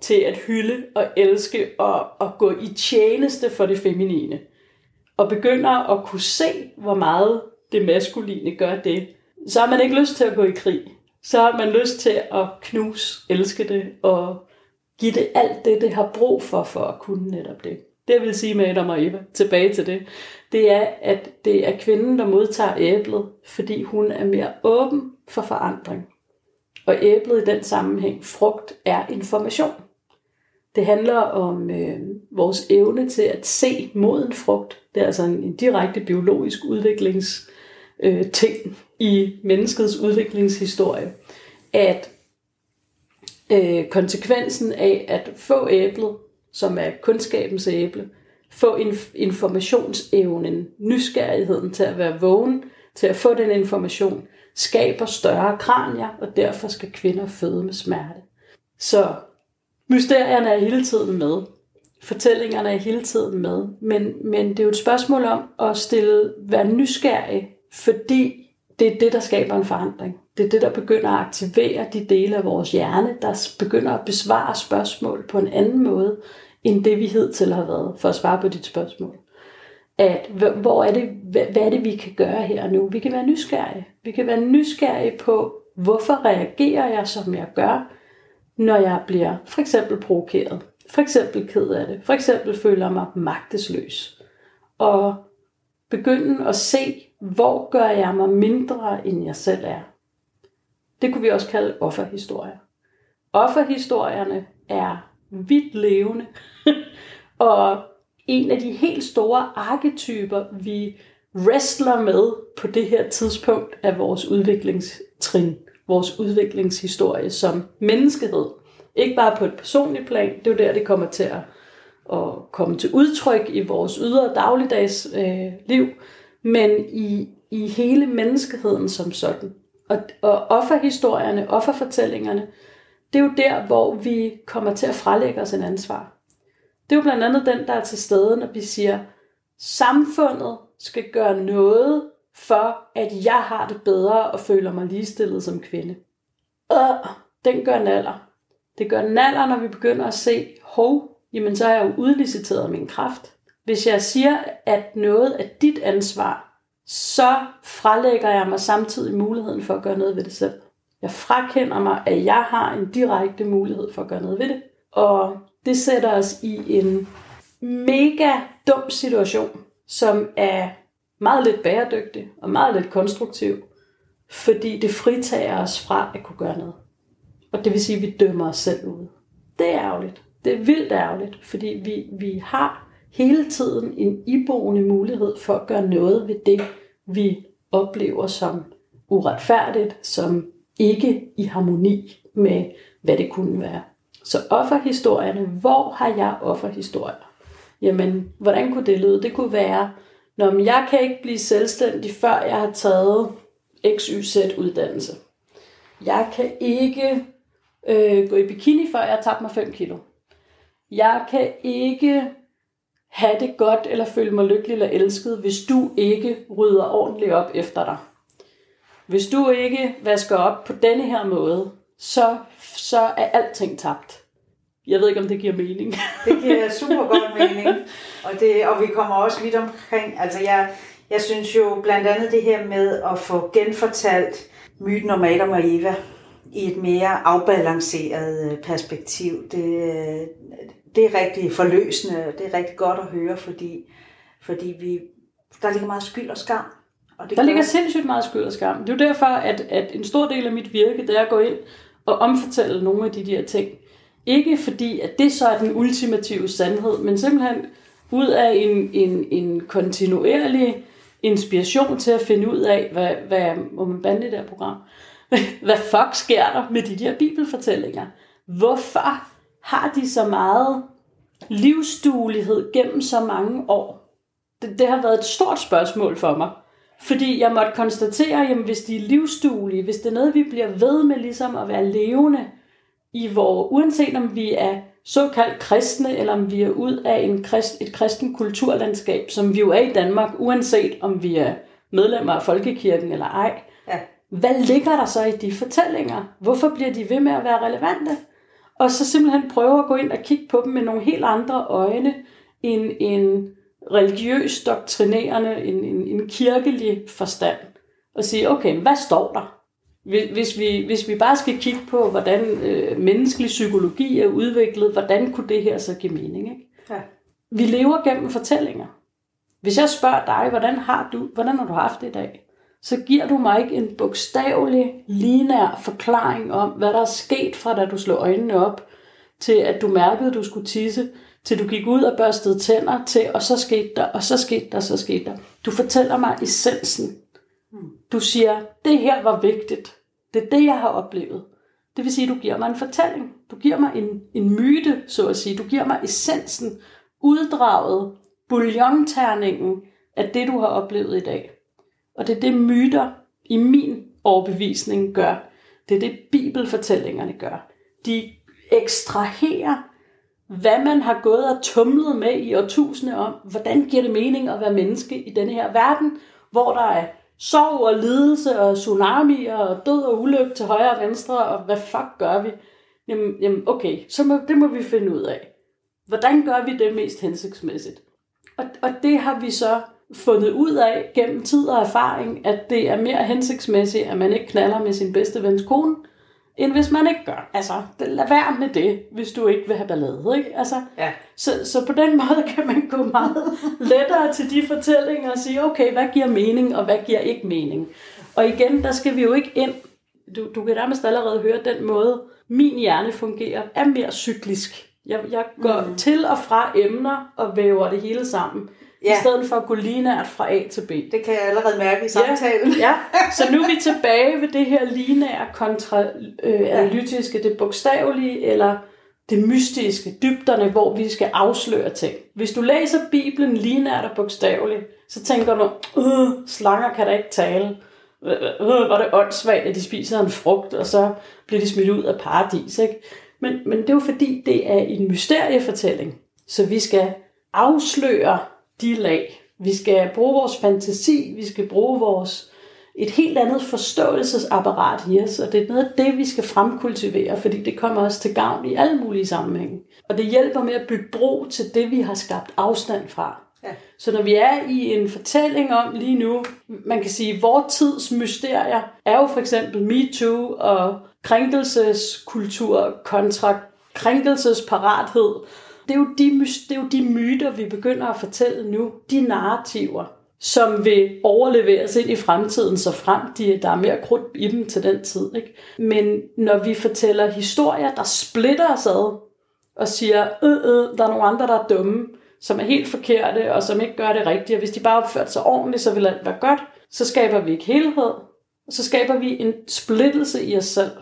til at hylde og elske og, og gå i tjeneste for det feminine. Og begynder at kunne se, hvor meget det maskuline gør det, så har man ikke lyst til at gå i krig. så har man lyst til at knuse, elske det og give det alt det, det har brug for, for at kunne netop det. Det jeg vil sige med Adam og Eva, tilbage til det, det er, at det er kvinden, der modtager æblet, fordi hun er mere åben for forandring. Og æblet i den sammenhæng, frugt, er information. Det handler om øh, vores evne til at se moden frugt. Det er altså en, en direkte biologisk udviklings øh, ting i menneskets udviklingshistorie. At øh, konsekvensen af at få æblet, som er kundskabens æble, få inf- informationsevnen, nysgerrigheden til at være vågen, til at få den information, skaber større kranier, og derfor skal kvinder føde med smerte. Så mysterierne er hele tiden med. Fortællingerne er hele tiden med. Men, men det er jo et spørgsmål om at stille, være nysgerrig, fordi det er det, der skaber en forandring. Det er det, der begynder at aktivere de dele af vores hjerne, der begynder at besvare spørgsmål på en anden måde, end det vi hidtil har været, for at svare på dit spørgsmål. At, hvor er det, hvad er det, vi kan gøre her nu? Vi kan være nysgerrige. Vi kan være nysgerrige på, hvorfor reagerer jeg, som jeg gør, når jeg bliver for eksempel provokeret, for eksempel ked af det, for eksempel føler mig magtesløs. Og begynde at se, hvor gør jeg mig mindre, end jeg selv er. Det kunne vi også kalde offerhistorier. Offerhistorierne er vidt levende, og en af de helt store arketyper, vi wrestler med på det her tidspunkt af vores udviklingstrin, vores udviklingshistorie som menneskehed. Ikke bare på et personligt plan, det er jo der, det kommer til at, at komme til udtryk i vores ydre dagligdags øh, liv, men i, i hele menneskeheden som sådan. Og, og offerhistorierne, offerfortællingerne, det er jo der, hvor vi kommer til at frelægge os en ansvar. Det er jo blandt andet den, der er til stede, når vi siger, samfundet skal gøre noget for, at jeg har det bedre og føler mig ligestillet som kvinde. Øh, den gør naller. Det gør naller, når vi begynder at se, hov, jamen så har jeg jo udliciteret min kraft. Hvis jeg siger, at noget er dit ansvar, så frelægger jeg mig samtidig muligheden for at gøre noget ved det selv. Jeg frakender mig, at jeg har en direkte mulighed for at gøre noget ved det. Og det sætter os i en mega dum situation, som er meget lidt bæredygtig og meget lidt konstruktiv, fordi det fritager os fra at kunne gøre noget. Og det vil sige, at vi dømmer os selv ud. Det er ærgerligt. Det er vildt ærgerligt, fordi vi, vi har hele tiden en iboende mulighed for at gøre noget ved det, vi oplever som uretfærdigt, som ikke i harmoni med, hvad det kunne være. Så offerhistorierne, hvor har jeg offerhistorier? Jamen, hvordan kunne det lyde? Det kunne være, når jeg kan ikke blive selvstændig, før jeg har taget XYZ uddannelse. Jeg kan ikke øh, gå i bikini, før jeg har tabt mig 5 kilo. Jeg kan ikke have det godt eller føle mig lykkelig eller elsket, hvis du ikke rydder ordentligt op efter dig. Hvis du ikke vasker op på denne her måde, så, så er alting tabt. Jeg ved ikke, om det giver mening. det giver super godt mening. Og, det, og vi kommer også vidt omkring. Altså jeg, jeg synes jo blandt andet det her med at få genfortalt myten om Adam og Eva i et mere afbalanceret øh, perspektiv. Det, det er rigtig forløsende. Det er rigtig godt at høre, fordi, fordi vi, der ligger meget skyld og skam og det der ligger sindssygt meget skyld og skam. Det er jo derfor, at, at en stor del af mit virke, det er at gå ind og omfortælle nogle af de der ting. Ikke fordi, at det så er den ultimative sandhed, men simpelthen ud af en, en, en kontinuerlig inspiration til at finde ud af, hvad, hvad må man bande det der program? hvad fuck sker der med de der bibelfortællinger? Hvorfor har de så meget livsduelighed gennem så mange år? Det, det har været et stort spørgsmål for mig. Fordi jeg måtte konstatere, at hvis de er livsduelige, hvis det er noget, vi bliver ved med ligesom at være levende, i hvor, uanset om vi er såkaldt kristne, eller om vi er ud af en krist, et kristen kulturlandskab, som vi jo er i Danmark, uanset om vi er medlemmer af folkekirken eller ej. Ja. Hvad ligger der så i de fortællinger? Hvorfor bliver de ved med at være relevante? Og så simpelthen prøve at gå ind og kigge på dem med nogle helt andre øjne, end en religiøs doktrinerende, en, en, en kirkelig forstand, og sige, okay, hvad står der? Hvis vi, hvis vi bare skal kigge på, hvordan øh, menneskelig psykologi er udviklet, hvordan kunne det her så give mening? Ikke? Ja. Vi lever gennem fortællinger. Hvis jeg spørger dig, hvordan har du, hvordan har du haft det i dag? Så giver du mig ikke en bogstavelig, linær forklaring om, hvad der er sket fra da du slog øjnene op, til at du mærkede, at du skulle tisse, til du gik ud og børstede tænder, til og så skete der, og så skete der, så skete der. Du fortæller mig essensen. Du siger, det her var vigtigt. Det er det, jeg har oplevet. Det vil sige, du giver mig en fortælling. Du giver mig en, en myte, så at sige. Du giver mig essensen, uddraget, bouillonterningen af det, du har oplevet i dag. Og det er det, myter i min overbevisning gør. Det er det, bibelfortællingerne gør. De ekstraherer, hvad man har gået og tumlet med i årtusinde om, hvordan giver det mening at være menneske i denne her verden, hvor der er sorg og lidelse og tsunami og død og ulykke til højre og venstre, og hvad fuck gør vi? Jamen, jamen okay, så må, det må vi finde ud af. Hvordan gør vi det mest hensigtsmæssigt? Og, og det har vi så fundet ud af gennem tid og erfaring, at det er mere hensigtsmæssigt, at man ikke knaller med sin bedste vens kone, end hvis man ikke gør. Altså, lad være med det, hvis du ikke vil have ballade. Ikke? Altså, Ja. så, så på den måde kan man gå meget lettere til de fortællinger og sige, okay, hvad giver mening, og hvad giver ikke mening. Og igen, der skal vi jo ikke ind. Du, du kan nærmest allerede høre, den måde, min hjerne fungerer, er mere cyklisk. Jeg, jeg går mm. til og fra emner og væver det hele sammen. Ja. Ja. I stedet for at gå linært fra A til B. Det kan jeg allerede mærke i samtalen. Ja, så nu er vi tilbage ved det her lineære kontra øh, analytiske, det bogstavelige eller det mystiske, dybderne, hvor vi skal afsløre ting. Hvis du læser Bibelen lineært og bogstaveligt, så tænker du, øh, slanger kan da ikke tale. Øh, øh, hvor er det åndssvagt, at de spiser en frugt, og så bliver de smidt ud af paradis. Ikke? Men, men det er jo fordi, det er en mysteriefortælling. Så vi skal afsløre de lag. Vi skal bruge vores fantasi, vi skal bruge vores et helt andet forståelsesapparat i os, og det er noget af det, vi skal fremkultivere, fordi det kommer os til gavn i alle mulige sammenhænge. Og det hjælper med at bygge bro til det, vi har skabt afstand fra. Ja. Så når vi er i en fortælling om lige nu, man kan sige, at vores tids mysterier er jo for eksempel MeToo og krænkelseskultur kontra krænkelsesparathed. Det er, jo de, det er jo de myter, vi begynder at fortælle nu, de narrativer, som vil overleveres ind i fremtiden, så frem de, der er mere krudt i dem til den tid. Ikke? Men når vi fortæller historier, der splitter os ad, og siger, øh, øh, der er nogle andre, der er dumme, som er helt forkerte, og som ikke gør det rigtigt, og hvis de bare opførte sig ordentligt, så vil alt være godt, så skaber vi ikke helhed, og så skaber vi en splittelse i os selv.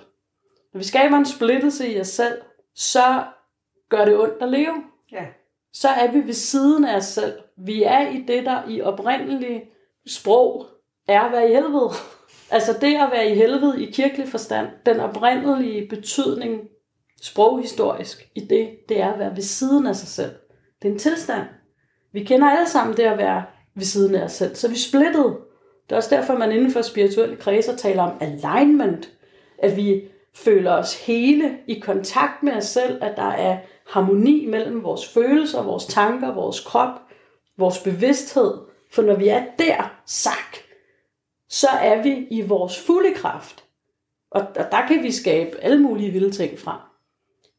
Når vi skaber en splittelse i os selv, så gør det ondt at leve. Ja. Så er vi ved siden af os selv. Vi er i det, der i oprindelig sprog er at være i helvede. Altså det at være i helvede i kirkelig forstand, den oprindelige betydning sproghistorisk i det, det er at være ved siden af sig selv. Det er en tilstand. Vi kender alle sammen det at være ved siden af os selv. Så vi er splittet. Det er også derfor, man inden for spirituelle kredser taler om alignment. At vi føler os hele i kontakt med os selv, at der er harmoni mellem vores følelser, vores tanker, vores krop, vores bevidsthed. For når vi er der, sak, så er vi i vores fulde kraft. Og, og der kan vi skabe alle mulige vilde ting fra.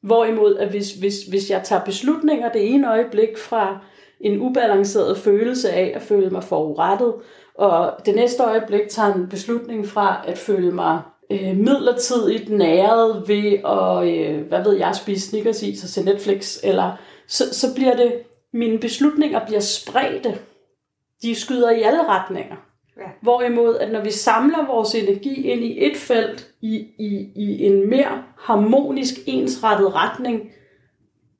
Hvorimod, at hvis, hvis, hvis jeg tager beslutninger det ene øjeblik fra en ubalanceret følelse af at føle mig forurettet, og det næste øjeblik tager en beslutning fra at føle mig øh, midlertidigt næret ved at, øh, hvad ved jeg, spise Snickers i, så se Netflix, eller så, så bliver det, mine beslutninger bliver spredte. De skyder i alle retninger. Ja. Hvorimod, at når vi samler vores energi ind i et felt, i, i, i en mere harmonisk, ensrettet retning,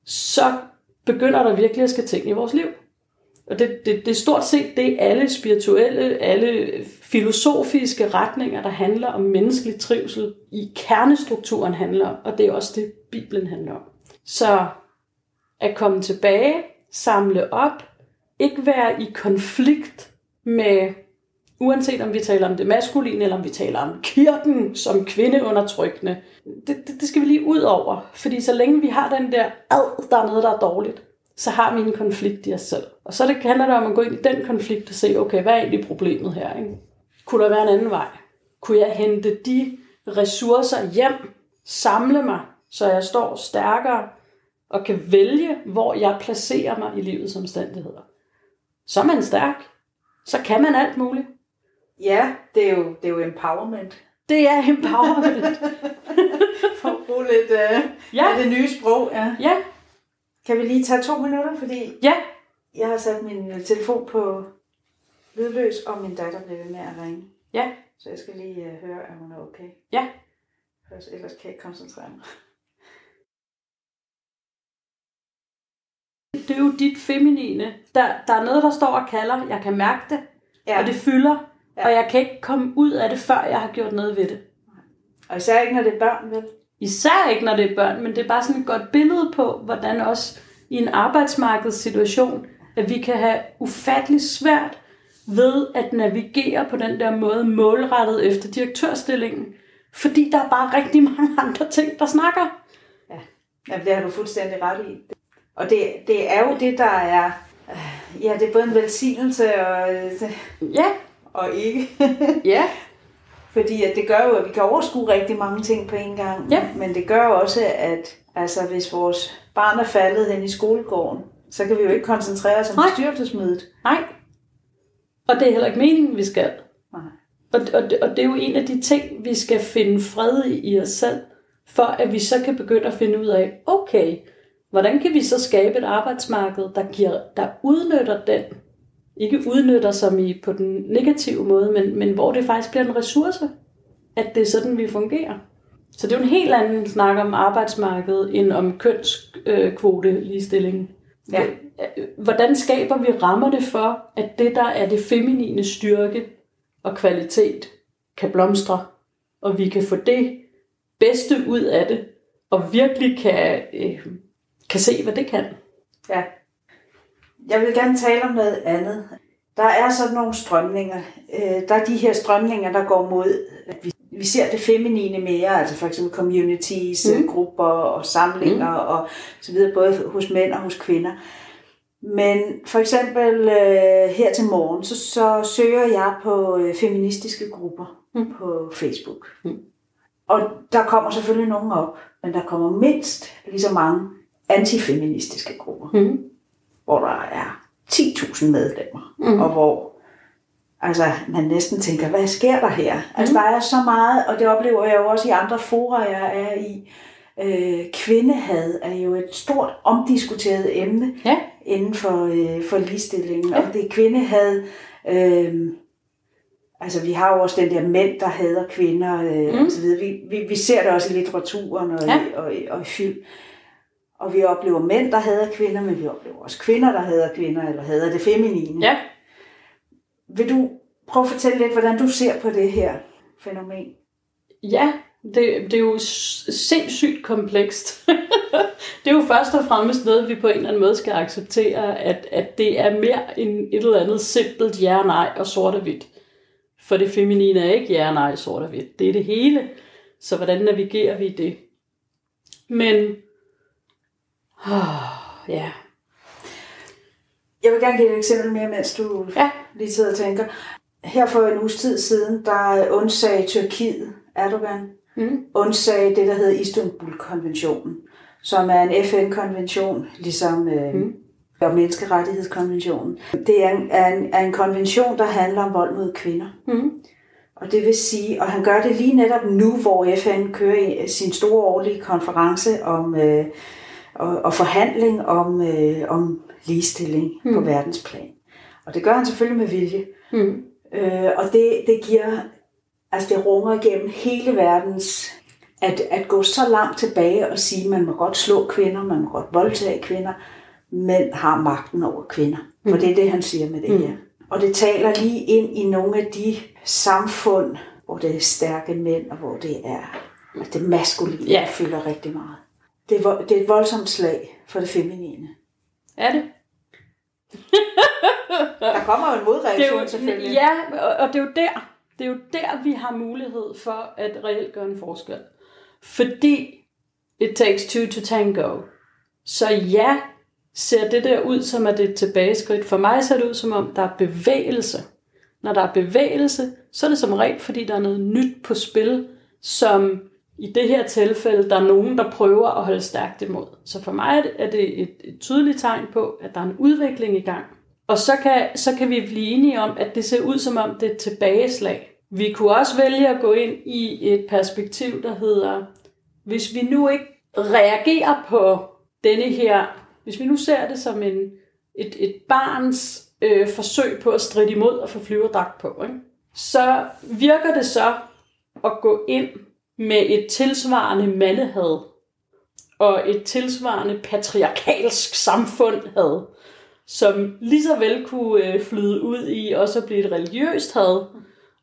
så begynder der virkelig at ske ting i vores liv. Og det, det, det er stort set det, alle spirituelle, alle filosofiske retninger, der handler om menneskelig trivsel, i kernestrukturen handler om, og det er også det, Bibelen handler om. Så at komme tilbage, samle op, ikke være i konflikt med, uanset om vi taler om det maskuline, eller om vi taler om kirken som kvindeundertrykkende, det, det, det skal vi lige ud over. Fordi så længe vi har den der, ad, der er noget, der er dårligt, så har vi en konflikt i os selv. Og så det handler det om at gå ind i den konflikt og se, okay, hvad er egentlig problemet her? Ikke? Kunne der være en anden vej? Kunne jeg hente de ressourcer hjem, samle mig, så jeg står stærkere og kan vælge, hvor jeg placerer mig i livets omstændigheder. Så er man stærk. Så kan man alt muligt. Ja, det er jo, det er jo empowerment. Det er empowerment. For at bruge lidt uh, ja. det nye sprog. Ja. ja. Kan vi lige tage to minutter, fordi Ja. jeg har sat min øh, telefon på lydløs, og min datter bliver ved med at ringe. Ja. Så jeg skal lige uh, høre, at hun er okay. Ja. For ellers kan jeg ikke koncentrere mig. Det er jo dit feminine. Der, der er noget, der står og kalder. Jeg kan mærke det, Ja. og det fylder. Ja. Og jeg kan ikke komme ud af det, før jeg har gjort noget ved det. Og især ikke, når det er børn, vel? Især ikke, når det er børn, men det er bare sådan et godt billede på, hvordan også i en arbejdsmarkedssituation, at vi kan have ufattelig svært ved at navigere på den der måde målrettet efter direktørstillingen. Fordi der er bare rigtig mange andre ting, der snakker. Ja, det har du fuldstændig ret i. Og det, det er jo det, der er... øh, Ja, det er både en velsignelse og, øh, Ja, og ikke. ja, Fordi at det gør jo, at vi kan overskue rigtig mange ting på en gang. Ja. Men det gør jo også, at altså, hvis vores barn er faldet hen i skolegården, så kan vi jo ikke koncentrere os om Nej. bestyrelsesmødet. nej. Og det er heller ikke meningen, vi skal. Nej. Og, og, det, og det er jo en af de ting, vi skal finde fred i, i os selv, for at vi så kan begynde at finde ud af, okay, hvordan kan vi så skabe et arbejdsmarked, der, giver, der udnytter den, ikke udnytter som i på den negative måde, men, men hvor det faktisk bliver en ressource, at det er sådan, vi fungerer. Så det er jo en helt anden snak om arbejdsmarkedet, end om kønskvote ligestilling. Ja. Hvordan skaber vi rammerne for, at det, der er det feminine styrke og kvalitet, kan blomstre, og vi kan få det bedste ud af det, og virkelig kan, øh, kan se, hvad det kan. Ja. Jeg vil gerne tale om noget andet. Der er sådan nogle strømninger. Øh, Der er de her strømninger, der går mod, at vi, vi ser det feminine mere, altså for eksempel communities, Mm. grupper og samlinger mm. og så videre, både hos mænd og hos kvinder. Men for eksempel øh, her til morgen, så, så søger jeg på øh, feministiske grupper Mm. på Facebook. Mm. Og der kommer selvfølgelig nogen op, men der kommer mindst lige så mange antifeministiske grupper Mm. Hvor der er 10.000 medlemmer, Mm. og hvor altså, man næsten tænker, hvad sker der her? Mm. Altså, der er så meget, og det oplever jeg jo også i andre fora, jeg er i. Øh, kvindehad er jo et stort omdiskuteret emne Ja. inden for, øh, for ligestillingen, Ja. og det er kvindehad. Øh, altså, vi har jo også den der mænd, der hader kvinder, øh, Mm. og så videre. Vi, vi, vi ser det også i litteraturen og, Ja. i, og, og i film. Og vi oplever mænd, der hader kvinder, men vi oplever også kvinder, der hader kvinder, eller hader det feminine. Ja. Vil du prøve at fortælle lidt, hvordan du ser på det her fænomen? Ja, det, det er jo sindssygt komplekst. det er jo først og fremmest noget, vi på en eller anden måde skal acceptere, at, at det er mere end et eller andet simpelt ja, nej og sort og hvidt. For det feminine er ikke ja, nej, sort og hvidt. Det er det hele. Så hvordan navigerer vi det? Men, oh, ja, Jeg vil gerne give et eksempel mere, mens du ja, lige sidder og tænker. Her for en uges tid siden, der undsagde Tyrkiet, Erdogan, mm, undsagde det, der hedder Istanbul-konventionen, som er en FN-konvention, ligesom øh, Mm. og menneskerettighedskonventionen. Det er en, er, en, er en konvention, der handler om vold mod kvinder. mm, Og det vil sige, og han gør det lige netop nu, hvor FN kører i sin store årlige konference om øh, og, og forhandling om, øh, om ligestilling Mm. på verdensplan. Og det gør han selvfølgelig med vilje. mm, Øh, og det, det giver, altså det runger igennem hele verdens, at, at gå så langt tilbage og sige, at man må godt slå kvinder, man må godt voldtage kvinder, mænd har magten over kvinder. For Mm. det er det, han siger med det Mm. her. Og det taler lige ind i nogle af de samfund, hvor det er stærke mænd, og hvor det er at det maskuline, ja. fylder rigtig meget. Det er, det er et voldsomt slag for det feminine. er det? Der kommer jo en modreaktion selvfølgelig. Ja, og, og det er jo der, det er jo der, vi har mulighed for at reelt gøre en forskel. Fordi it takes two to tango. Så ja, ser det der ud som, at det er et tilbageskridt. For mig ser det ud som om, der er bevægelse. Når der er bevægelse, så er det som regel, fordi der er noget nyt på spil. som i det her tilfælde, der er nogen, der prøver at holde stærkt imod. Så for mig er det et, et tydeligt tegn på, at der er en udvikling i gang. Og så kan, så kan vi blive enige om, at det ser ud som om det er et tilbageslag. Vi kunne også vælge at gå ind i et perspektiv, der hedder, hvis vi nu ikke reagerer på denne her, hvis vi nu ser det som en, et, et barns øh, forsøg på at stride imod og få flyverdragt på, ikke? så virker det så at gå ind med et tilsvarende mandehad og et tilsvarende patriarkalsk samfund had, som lige så vel kunne øh, flyde ud i også at blive et religiøst had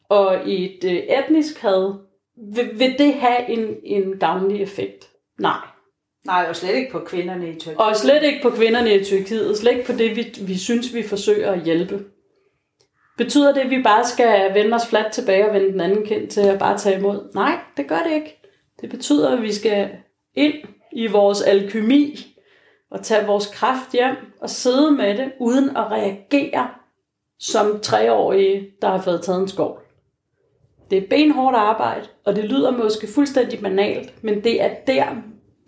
og et øh, etnisk had, vil, vil det have en, en gavnlig effekt? Nej. Nej, og slet ikke på kvinderne i Tyrkiet. Og slet ikke på kvinderne i Tyrkiet. Slet ikke på det, vi, vi synes, vi forsøger at hjælpe. Betyder det, at vi bare skal vende os fladt tilbage og vende den anden kind til at bare tage imod? Nej, det gør det ikke. Det betyder, at vi skal ind i vores alkymi og tage vores kraft hjem og sidde med det, uden at reagere som treårige, der har fået taget en skov. Det er benhårdt arbejde, og det lyder måske fuldstændig banalt, men det er der,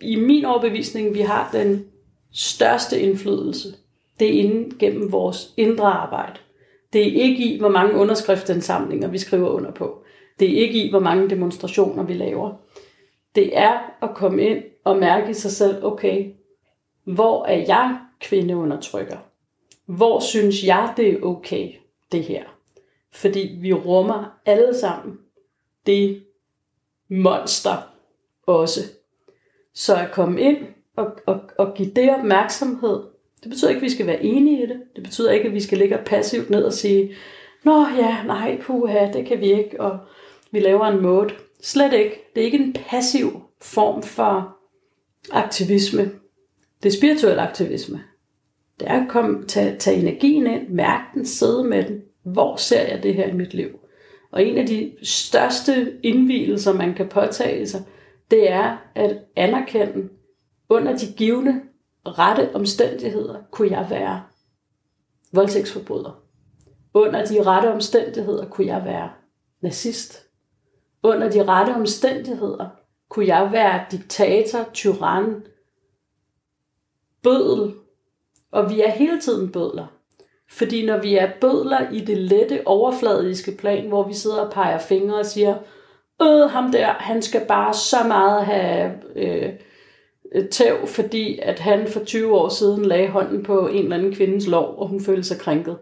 i min overbevisning, vi har den største indflydelse. Det er inden gennem vores indre arbejde. Det er ikke i, hvor mange underskriftsindsamlinger vi skriver under på. Det er ikke i, hvor mange demonstrationer vi laver. Det er at komme ind og mærke i sig selv, okay, hvor er jeg kvindeundertrykker? Hvor synes jeg, det er okay, det her? Fordi vi rummer alle sammen det monster også. Så at komme ind og, og, og give det opmærksomhed, det betyder ikke, at vi skal være enige i det. Det betyder ikke, at vi skal ligge passivt ned og sige, Nå ja, nej, puha, det kan vi ikke, og vi laver en måde. Slet ikke. Det er ikke en passiv form for aktivisme. Det er spirituel aktivisme. Det er at komme, tage, tage energien ind, mærke den, sidde med den. Hvor ser jeg det her i mit liv? Og en af de største indvielser, man kan påtage sig, det er at anerkende, under de givende rette omstændigheder kunne jeg være voldtægtsforbryder. Under de rette omstændigheder kunne jeg være nazist. Under de rette omstændigheder kunne jeg være diktator, tyran, bødel. Og vi er hele tiden bødler. Fordi når vi er bødler i det lette, overfladiske plan, hvor vi sidder og peger fingre og siger, øh, ham der, han skal bare så meget have øh, tæv, fordi at han for 20 år siden lagde hånden på en eller anden kvindes lov, og hun følte sig krænket.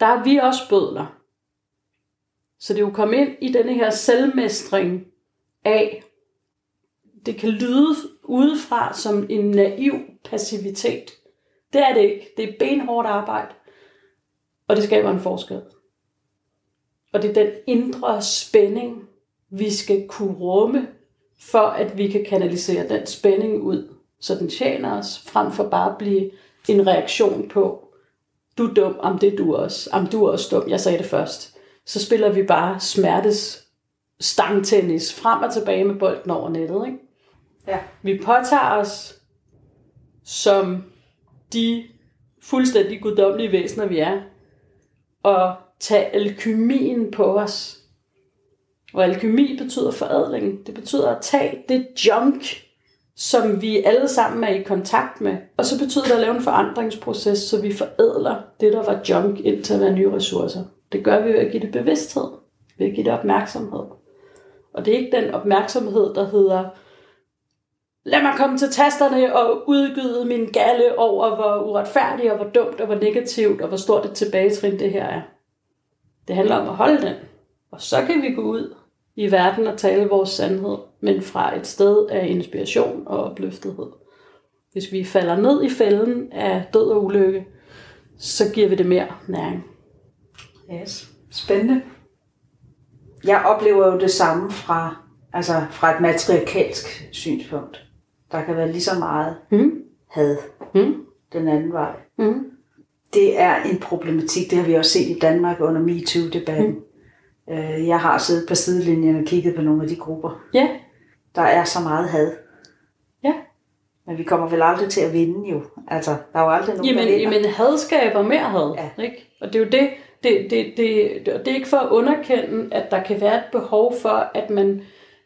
Der er vi også bødler. Så det er jo kommet ind i denne her selvmestring af, det kan lyde udefra som en naiv passivitet. Det er det ikke. Det er benhårdt arbejde. Og det skaber en forskel. Og det er den indre spænding, vi skal kunne rumme, for at vi kan kanalisere den spænding ud, så den tjener os, frem for bare at blive en reaktion på, du er dum, om det er du også, om du er også dum, jeg sagde det først. Så spiller vi bare smertes stangtennis frem og tilbage med bolden over nettet. Ikke? Ja. Vi påtager os som de fuldstændig guddommelige væsener, vi er, og tage alkymien på os. Og alkymi betyder forædling. Det betyder at tage det junk, som vi alle sammen er i kontakt med. Og så betyder det at lave en forandringsproces, så vi forædler det, der var junk, ind til at være nye ressourcer. Det gør vi ved at give det bevidsthed, ved at give det opmærksomhed. Og det er ikke den opmærksomhed, der hedder, lad mig komme til tasterne og udgyde min galle over, hvor uretfærdigt og hvor dumt og hvor negativt og hvor stort et tilbagetrin det her er. Det handler om at holde den. Og så kan vi gå ud i verden og tale vores sandhed, men fra et sted af inspiration og opløftethed. Hvis vi falder ned i fælden af død og ulykke, så giver vi det mere næring. Yes. Spændende. Jeg oplever jo det samme fra, altså fra et matriarkalsk synspunkt. Der kan være lige så meget Mm. had Mm. den anden vej. Mm. Det er en problematik, det har vi også set i Danmark under MeToo-debatten. Mm. Jeg har siddet på sidelinjen og kigget på nogle af de grupper. Ja, Der er så meget had. ja. Men vi kommer vel aldrig til at vinde jo. Altså, der er jo aldrig nogen, der Jamen, vinder. jamen had skaber mere had. Ja. Ikke? Og det er jo det, det, det, det, det, det er ikke for at underkende, at der kan være et behov for, at man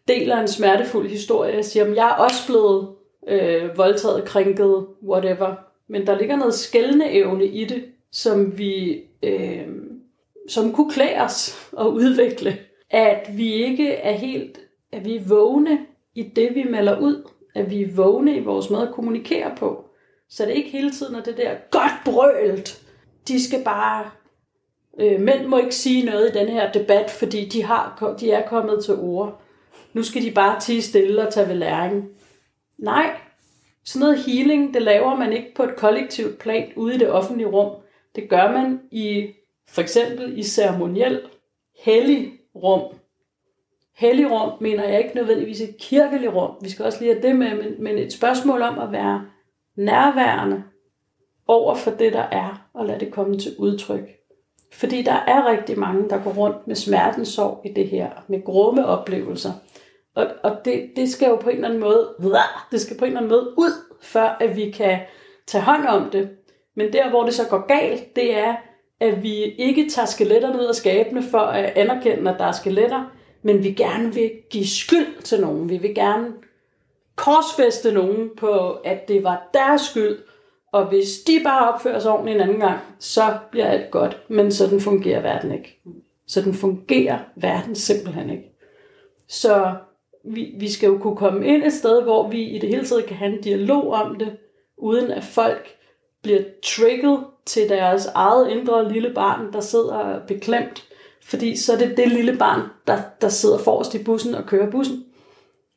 deler en smertefuld historie og siger, at jeg er også blevet øh, voldtaget, krænket, whatever. Men der ligger noget skældende evne i det, som vi øh, som kunne klæde os og udvikle. At vi ikke er helt, at vi er vågne i det, vi melder ud. At vi er vågne i vores måde at kommunikere på. Så det er ikke hele tiden er det der godt brølt. De skal bare... Øh, mænd må ikke sige noget i den her debat, fordi de, har, de er kommet til ord. Nu skal de bare tige stille og tage ved læring. Nej, sådan noget healing, det laver man ikke på et kollektivt plan ude i det offentlige rum. Det gør man i for eksempel i ceremoniel hellig rum. Hellig rum mener jeg ikke nødvendigvis et kirkeligt rum. Vi skal også lige have det med, men, men et spørgsmål om at være nærværende over for det, der er, og lade det komme til udtryk. Fordi der er rigtig mange, der går rundt med smertensorg i det her, med grumme oplevelser. Og, og det, det skal jo på en eller anden måde, det skal på en eller anden måde ud, før at vi kan tage hånd om det. Men der, hvor det så går galt, det er, at vi ikke tager skeletterne ud af skabene for at anerkende, at der er skeletter, men vi gerne vil give skyld til nogen. Vi vil gerne korsfeste nogen på, at det var deres skyld, og hvis de bare opfører sig ordentligt en anden gang, så bliver alt godt. Men sådan fungerer verden ikke. Sådan fungerer verden simpelthen ikke. Så vi, vi skal jo kunne komme ind et sted, hvor vi i det hele taget kan have en dialog om det, uden at folk bliver trigget til deres eget indre lille barn, der sidder beklemt. Fordi så er det det lille barn, der, der sidder forrest i bussen og kører bussen.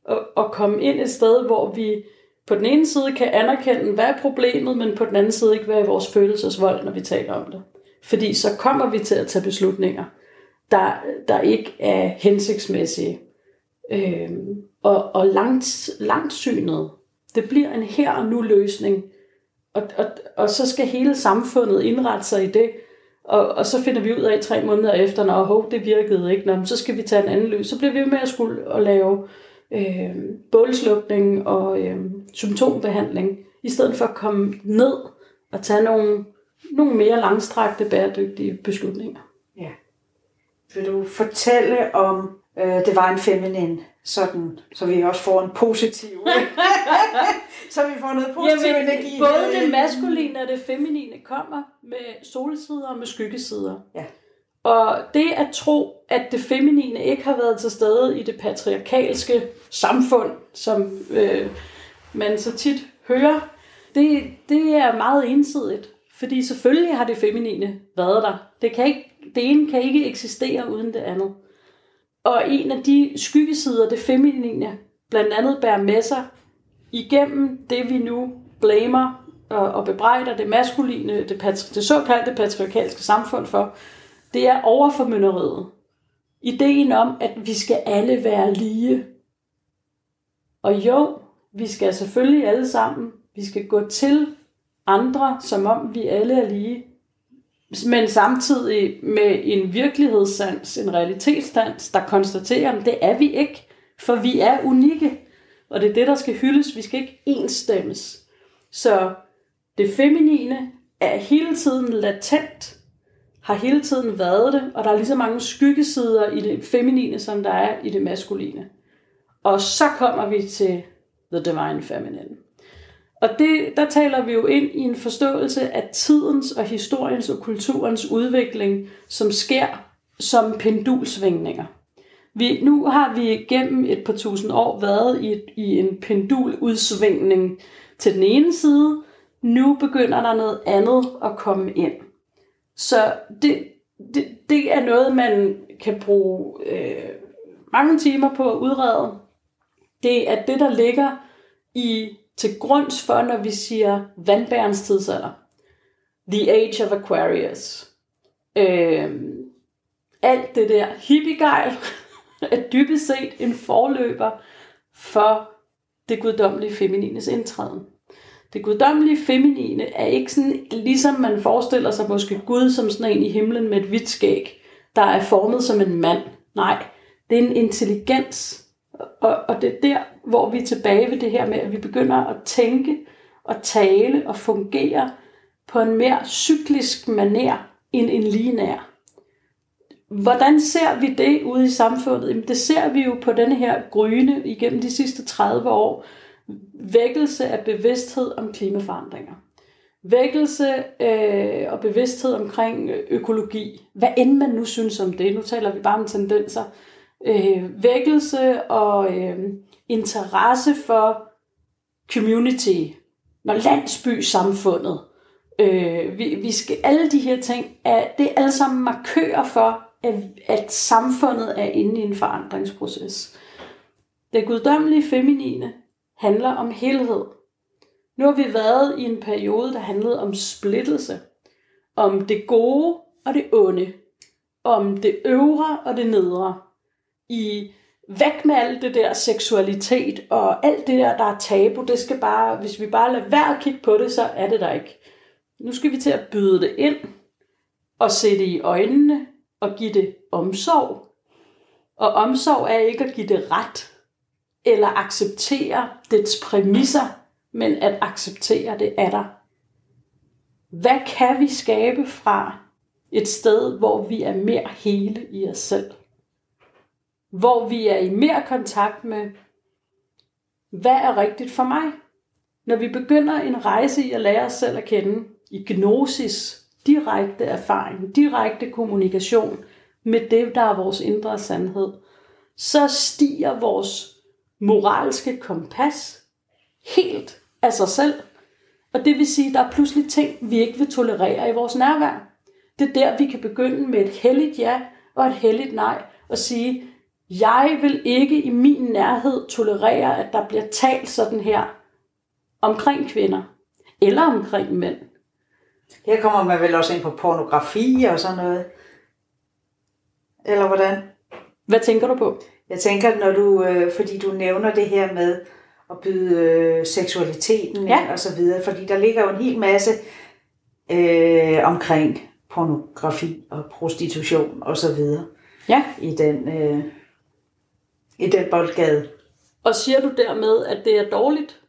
Og, og komme ind et sted, hvor vi på den ene side kan anerkende, hvad er problemet, men på den anden side ikke være i vores følelsesvold, når vi taler om det. Fordi så kommer vi til at tage beslutninger, der, der ikke er hensigtsmæssige. Øhm, og og langt, langt synet. Det bliver en her og nu løsning, og, og, og så skal hele samfundet indrette sig i det. Og, og så finder vi ud af tre måneder efter, når hov, det virkede ikke, Nå, så skal vi tage en anden løs. Så bliver vi med at skulle at lave øh, bålslukning og øh, symptombehandling, i stedet for at komme ned og tage nogle, nogle mere langstrakte, bæredygtige beslutninger. Ja. Vil du fortælle om, øh, det var en feminin sådan, så vi også får en positiv, så vi får noget positiv Jamen, energi. Både det maskuline og det feminine kommer med solsider og med skyggesider. Ja. Og det at tro, at det feminine ikke har været til stede i det patriarkalske samfund, som øh, man så tit hører, det, det er meget ensidigt. Fordi selvfølgelig har det feminine været der. Det, kan ikke, det ene kan ikke eksistere uden det andet. Og en af de skyggesider, det feminine, blandt andet bærer med sig igennem det, vi nu blamer og, og bebrejder det maskuline, det, patri- det såkaldte patriarkalske samfund for, det er overformynderiet. Ideen om, at vi skal alle være lige. Og jo, vi skal selvfølgelig alle sammen, vi skal gå til andre, som om vi alle er lige men samtidig med en virkelighedssans, en realitetssans, der konstaterer, at det er vi ikke, for vi er unikke. Og det er det, der skal hyldes. Vi skal ikke enstemmes. Så det feminine er hele tiden latent, har hele tiden været det, og der er lige så mange skyggesider i det feminine, som der er i det maskuline. Og så kommer vi til The Divine Feminine. Og det, der taler vi jo ind i en forståelse af tidens og historiens og kulturens udvikling, som sker som pendulsvingninger. Vi, nu har vi gennem et par tusind år været i, i en penduludsvingning til den ene side. Nu begynder der noget andet at komme ind. Så det, det, det er noget, man kan bruge øh, mange timer på at udrede. Det er det, der ligger i til grunds for, når vi siger vandbærens tidsalder. The Age of Aquarius. Øh, alt det der hippie er dybest set en forløber for det guddommelige feminines indtræden. Det guddommelige feminine er ikke sådan, ligesom man forestiller sig måske Gud som sådan en i himlen med et hvidt skæg, der er formet som en mand. Nej, det er en intelligens, og, og det er der, hvor vi er tilbage ved det her med, at vi begynder at tænke og tale og fungere på en mere cyklisk maner end en linær hvordan ser vi det ude i samfundet? Jamen, det ser vi jo på denne her gryne igennem de sidste 30 år. Vækkelse af bevidsthed om klimaforandringer. Vækkelse øh, og bevidsthed omkring økologi. Hvad end man nu synes om det. Nu taler vi bare om tendenser. Øh, vækkelse og øh, interesse for community. Når landsby-samfundet. Øh, vi, vi skal, alle de her ting, er, det er alle sammen markører for, at, at samfundet er inde i en forandringsproces. Det guddommelige feminine handler om helhed. Nu har vi været i en periode, der handlede om splittelse. Om det gode og det onde. Om det øvre og det nedre. I væk med alt det der seksualitet og alt det der, der er tabu. Det skal bare, hvis vi bare lader være at kigge på det, så er det der ikke. Nu skal vi til at byde det ind og se det i øjnene og give det omsorg. Og omsorg er ikke at give det ret eller acceptere dets præmisser, men at acceptere det er der. Hvad kan vi skabe fra et sted, hvor vi er mere hele i os selv? Hvor vi er i mere kontakt med, hvad er rigtigt for mig? Når vi begynder en rejse i at lære os selv at kende, i gnosis, direkte erfaring, direkte kommunikation med det, der er vores indre sandhed, så stiger vores moralske kompas helt af sig selv. Og det vil sige, at der er pludselig ting, vi ikke vil tolerere i vores nærvær. Det er der, vi kan begynde med et helligt ja og et helligt nej, og sige, jeg vil ikke i min nærhed tolerere, at der bliver talt sådan her omkring kvinder, eller omkring mænd. Her kommer man vel også ind på pornografi og sådan noget. Eller hvordan? Hvad tænker du på? Jeg tænker, når du, øh, fordi du nævner det her med at byde øh, seksualiteten ja. og så videre, fordi der ligger jo en hel masse øh, omkring pornografi og prostitution og så videre ja. i den øh, i den boldgade. Og siger du dermed, at det er dårligt?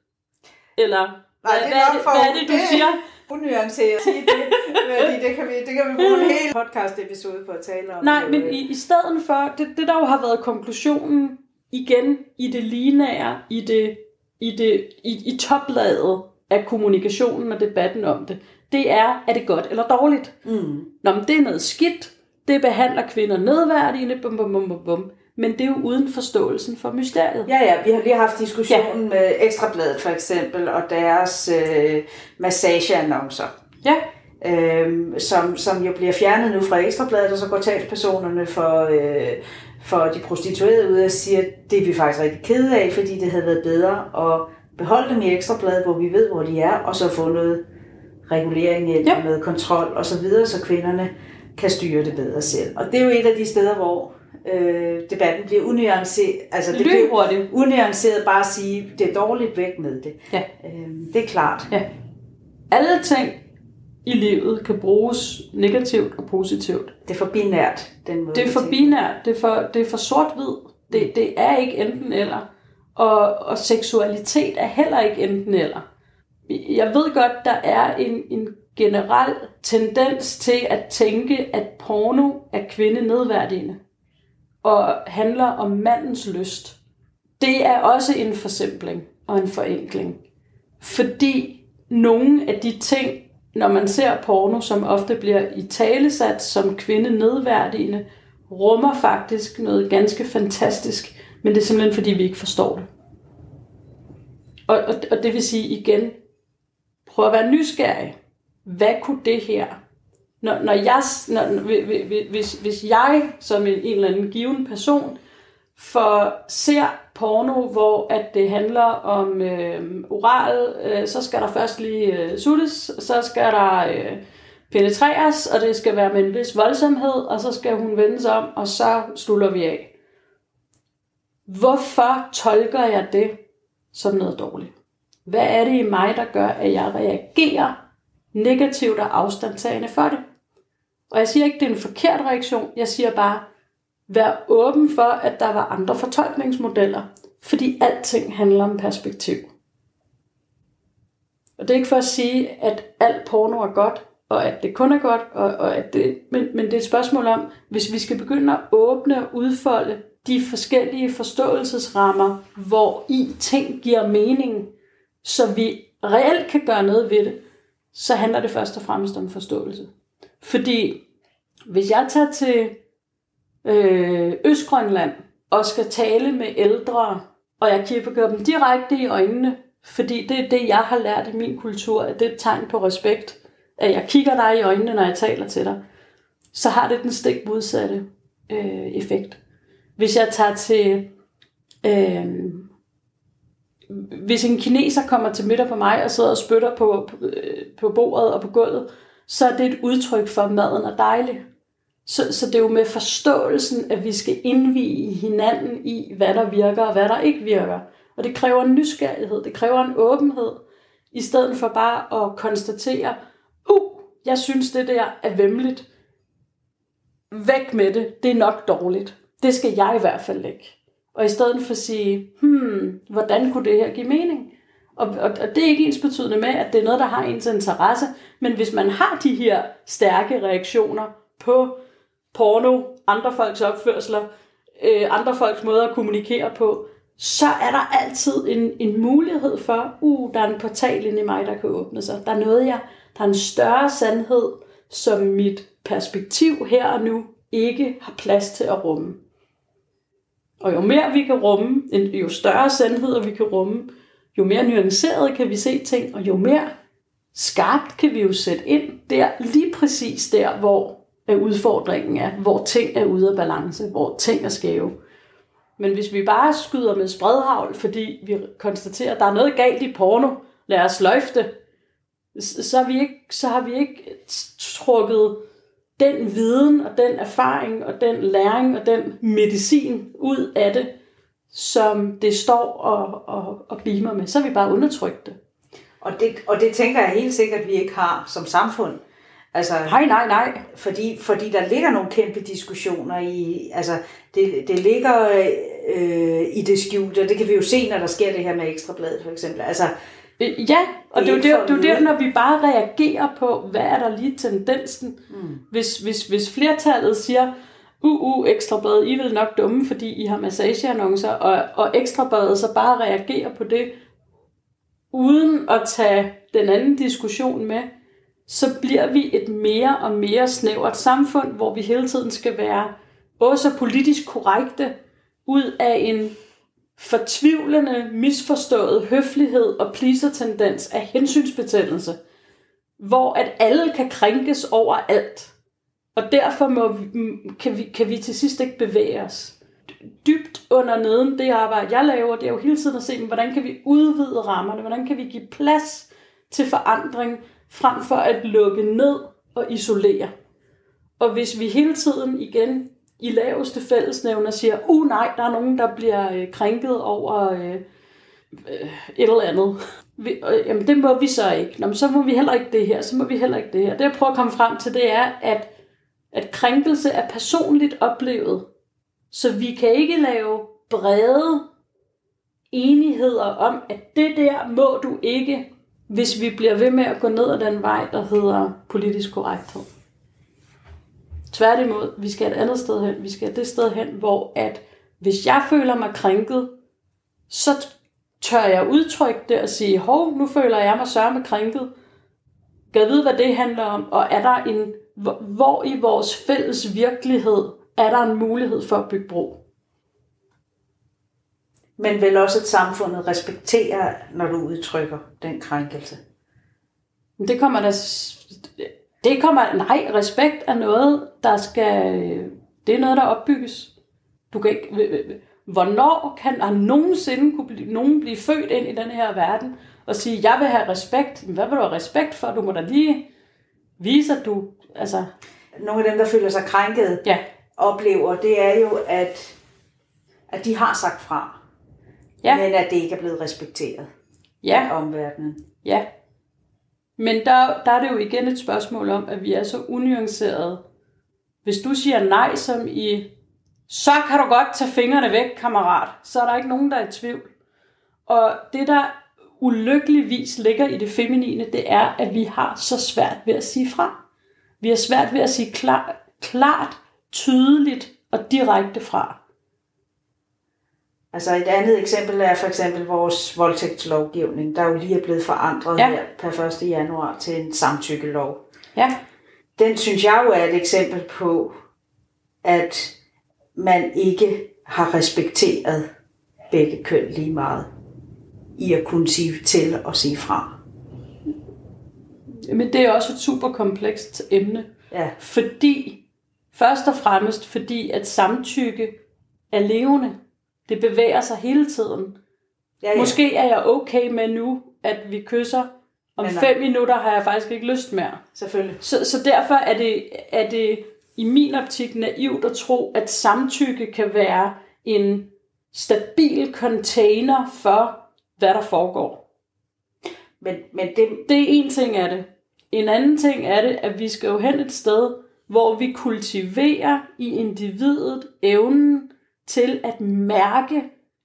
Eller Nej, hvad, det er hvad, er det, hvad er det, du det, siger? Unuanceret sige det, fordi det kan vi, det kan vi bruge en hel podcast episode på at tale om. Nej, men i, i stedet for, det, det der jo har været konklusionen igen i det lineære, i det, i det i, i toplaget af kommunikationen og debatten om det, det er, er det godt eller dårligt? Mm. Nå, men det er noget skidt, det behandler kvinder nedværdigende, bum, bum, bum, bum, bum men det er jo uden forståelsen for mysteriet. Ja, ja, vi har lige haft diskussionen ja. med Ekstrabladet for eksempel, og deres øh, massageannoncer. Ja. Øhm, som, som jo bliver fjernet nu fra Ekstrabladet, og så går talspersonerne for, øh, for de prostituerede ud og siger, at det er vi faktisk rigtig kede af, fordi det havde været bedre at beholde dem i Ekstrabladet, hvor vi ved, hvor de er, og så få noget regulering ind ja. med kontrol og så videre, så kvinderne kan styre det bedre selv. Og det er jo et af de steder, hvor øh, debatten bliver unuanceret. Altså det bliver unuanceret bare at sige, det er dårligt væk med det. Ja. Øh, det er klart. Ja. Alle ting i livet kan bruges negativt og positivt. Det er for binært, den måde. Det er for binært, det er for, det er for sort-hvid. Det, det er ikke enten eller. Og, og seksualitet er heller ikke enten eller. Jeg ved godt, der er en, en generel tendens til at tænke, at porno er kvinde nedværdigende og handler om mandens lyst. Det er også en forsimpling og en forenkling. Fordi nogle af de ting, når man ser porno, som ofte bliver i talesat som kvinde nedværdigende, rummer faktisk noget ganske fantastisk, men det er simpelthen fordi, vi ikke forstår det. Og, og, og det vil sige igen, prøv at være nysgerrig. Hvad kunne det her når, når jeg, når, hvis, hvis jeg som en, en eller anden given person for ser porno, hvor at det handler om øh, oral, øh, så skal der først lige øh, suttes, så skal der øh, penetreres, og det skal være med en vis voldsomhed, og så skal hun vende sig om, og så slutter vi af. Hvorfor tolker jeg det som noget dårligt? Hvad er det i mig, der gør, at jeg reagerer negativt og afstandtagende for det? Og jeg siger ikke, det er en forkert reaktion. Jeg siger bare, vær åben for, at der var andre fortolkningsmodeller. Fordi alting handler om perspektiv. Og det er ikke for at sige, at alt porno er godt. og at det kun er godt, og, og at det, men, men det er et spørgsmål om, hvis vi skal begynde at åbne og udfolde de forskellige forståelsesrammer, hvor i ting giver mening, så vi reelt kan gøre noget ved det, så handler det først og fremmest om forståelse. Fordi hvis jeg tager til øh, Østgrønland og skal tale med ældre, og jeg kigger dem direkte i øjnene, fordi det er det, jeg har lært i min kultur, at det er et tegn på respekt, at jeg kigger dig i øjnene, når jeg taler til dig, så har det den stik modsatte øh, effekt. Hvis jeg tager til... Øh, hvis en kineser kommer til middag på mig og sidder og spytter på, på, på bordet og på gulvet, så er det et udtryk for, at maden er dejlig. Så, så det er jo med forståelsen, at vi skal indvige hinanden i, hvad der virker og hvad der ikke virker. Og det kræver en nysgerrighed, det kræver en åbenhed, i stedet for bare at konstatere, uh, jeg synes det der er vemmeligt. Væk med det, det er nok dårligt. Det skal jeg i hvert fald ikke. Og i stedet for at sige, hmm, hvordan kunne det her give mening? Og, og, og det er ikke ens betydende med, at det er noget, der har ens interesse. Men hvis man har de her stærke reaktioner på porno, andre folks opførsler, øh, andre folks måder at kommunikere på, så er der altid en, en mulighed for, uh, der er en portal inde i mig, der kan åbne sig. Der er noget, jeg, der er en større sandhed, som mit perspektiv her og nu ikke har plads til at rumme. Og jo mere vi kan rumme, jo større sandheder vi kan rumme, jo mere nuanceret kan vi se ting, og jo mere skarpt kan vi jo sætte ind der, lige præcis der, hvor udfordringen er, hvor ting er ude af balance, hvor ting er skæve. Men hvis vi bare skyder med spredhavl, fordi vi konstaterer, at der er noget galt i porno, lad os løfte, så har vi ikke, så har vi ikke trukket den viden og den erfaring og den læring og den medicin ud af det, som det står og, og, og beamer med. Så har vi bare undertrykt det. Og det, og det tænker jeg helt sikkert, at vi ikke har som samfund. Altså, nej, nej, nej. Fordi, fordi der ligger nogle kæmpe diskussioner i, altså det, det ligger øh, i det skjulte, og det kan vi jo se, når der sker det her med ekstrabladet for eksempel. Altså, ja, og det, det er jo der, det er der, når vi bare reagerer på, hvad er der lige tendensen. Mm. Hvis, hvis, hvis flertallet siger, uh, uh, ekstrabladet, I vel nok dumme, fordi I har massageannoncer, og, og ekstrabladet så bare reagerer på det, uden at tage den anden diskussion med, så bliver vi et mere og mere snævert samfund, hvor vi hele tiden skal være også politisk korrekte ud af en fortvivlende, misforstået høflighed og pleaser-tendens af hensynsbetændelse, hvor at alle kan krænkes over alt. Og derfor må vi, kan, vi, kan vi til sidst ikke bevæge os. Dybt under neden, det arbejde, jeg laver, det er jo hele tiden at se, hvordan kan vi udvide rammerne, hvordan kan vi give plads til forandring, frem for at lukke ned og isolere. Og hvis vi hele tiden igen i laveste fællesnævner siger, uh nej, der er nogen, der bliver øh, krænket over øh, øh, et eller andet. Vi, øh, jamen det må vi så ikke. Nå, men så må vi heller ikke det her, så må vi heller ikke det her. Det jeg prøver at komme frem til, det er, at, at krænkelse er personligt oplevet. Så vi kan ikke lave brede enigheder om, at det der må du ikke, hvis vi bliver ved med at gå ned ad den vej, der hedder politisk korrekthed. Tværtimod, vi skal et andet sted hen. Vi skal det sted hen, hvor at hvis jeg føler mig krænket, så tør jeg udtrykke det og sige, hov, nu føler jeg mig sørme krænket. Kan vide, hvad det handler om? Og er der en, hvor i vores fælles virkelighed er der en mulighed for at bygge bro? Men vel også, at samfundet respekterer, når du udtrykker den krænkelse. Det kommer der... Det kommer... Nej, respekt er noget, der skal... Det er noget, der opbygges. Du kan ikke... Hvornår kan der nogensinde kunne blive, nogen blive født ind i den her verden og sige, jeg vil have respekt? Hvad vil du have respekt for? Du må da lige vise, at du... Altså... Nogle af dem, der føler sig krænket, ja. oplever, det er jo, at, at de har sagt fra ja. men at det ikke er blevet respekteret ja. af omverdenen. Ja. Men der, der er det jo igen et spørgsmål om, at vi er så unuancerede. Hvis du siger nej, som i, så kan du godt tage fingrene væk, kammerat, så er der ikke nogen, der er i tvivl. Og det der ulykkeligvis ligger i det feminine, det er, at vi har så svært ved at sige fra. Vi har svært ved at sige klar, klart, tydeligt og direkte fra. Altså et andet eksempel er for eksempel vores voldtægtslovgivning, der jo lige er blevet forandret ja. her per 1. januar til en samtykkelov. Ja. Den synes jeg jo er et eksempel på, at man ikke har respekteret begge køn lige meget i at kunne sige til og sige fra. Men det er også et super komplekst emne. Ja. Fordi, først og fremmest fordi, at samtykke er levende. Det bevæger sig hele tiden. Ja, ja. Måske er jeg okay med nu, at vi kysser. Om Men fem minutter har jeg faktisk ikke lyst mere. Selvfølgelig. Så, så derfor er det, er det i min optik naivt at tro, at samtykke kan være en stabil container for, hvad der foregår. Men, men det, Det er en ting af det. En anden ting er det, at vi skal jo hen et sted, hvor vi kultiverer i individet evnen til at mærke,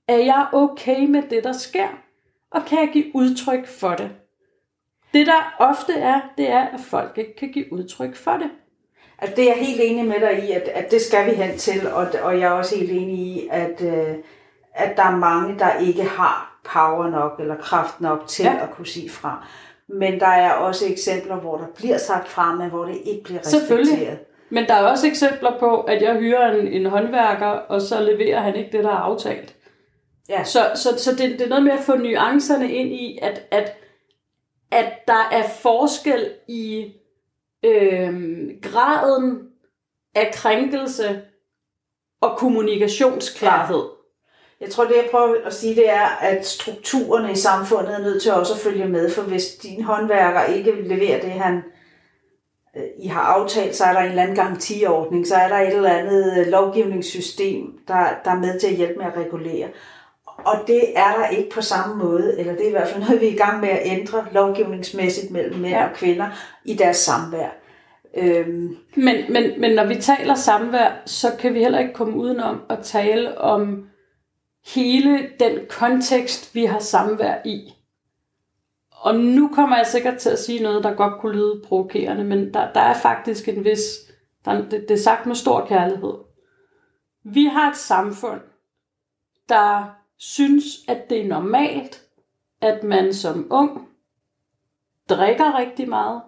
at jeg er okay med det, der sker, og kan jeg give udtryk for det. Det der ofte er, det er, at folk ikke kan give udtryk for det. Altså, det er jeg helt enig med dig i, at, at det skal vi hen til, og, og jeg er også helt enig i, at, øh, at der er mange, der ikke har power nok eller kraft nok til Ja. at kunne sige fra. Men der er også eksempler, hvor der bliver sagt fra, men hvor det ikke bliver Selvfølgelig. Men der er også eksempler på, at jeg hyrer en, en håndværker, og så leverer han ikke det, der er aftalt. Ja. Så, så, så det, det er noget med at få nuancerne ind i, at, at, at der er forskel i øhm, graden af krænkelse og kommunikationsklarhed. Jeg tror, det jeg prøver at sige, det er, at strukturerne i samfundet er nødt til også at følge med, for hvis din håndværker ikke leverer det, han øh, I har aftalt, så er der en eller anden garantiordning, så er der et eller andet øh, lovgivningssystem, der, der er med til at hjælpe med at regulere. Og det er der ikke på samme måde, eller det er i hvert fald noget, vi er i gang med at ændre lovgivningsmæssigt mellem mænd Ja. og kvinder i deres samvær. Øhm, Men, men, men når vi taler samvær, så kan vi heller ikke komme udenom at tale om hele den kontekst, vi har samvær i. Og nu kommer jeg sikkert til at sige noget, der godt kunne lyde provokerende, men der, der er faktisk en vis... Der, det, det er sagt med stor kærlighed. Vi har et samfund, der synes, at det er normalt, at man som ung drikker rigtig meget,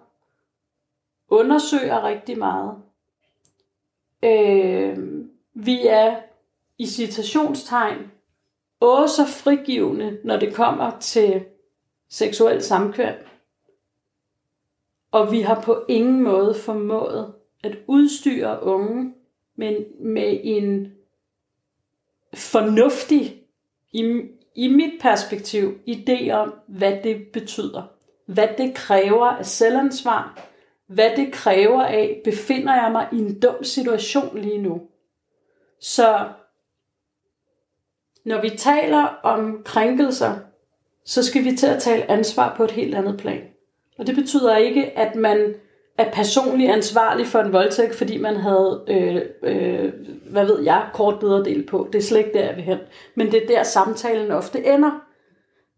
undersøger rigtig meget. Øh, vi er i citationstegn også så frigivende, når det kommer til seksuel samkvem. Og vi har på ingen måde formået at udstyre unge med, med en fornuftig, i, i mit perspektiv, idé om, hvad det betyder. Hvad det kræver af selvansvar, hvad det kræver af, befinder jeg mig i en dum situation lige nu. Så når vi taler om krænkelser, så skal vi til at tale ansvar på et helt andet plan. Og det betyder ikke, at man er personligt ansvarlig for en voldtægt, fordi man havde, øh, øh, hvad ved jeg, kort bedre på. Det er slet ikke der, jeg vil hen. Men det er der, samtalen ofte ender.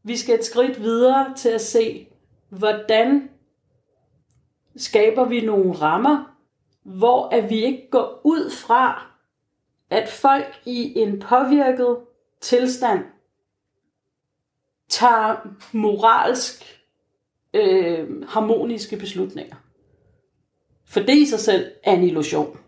Vi skal et skridt videre til at se, hvordan skaber vi nogle rammer, hvor at vi ikke går ud fra, at folk i en påvirket tilstand tager moralsk øh, harmoniske beslutninger. For det i sig selv er en illusion.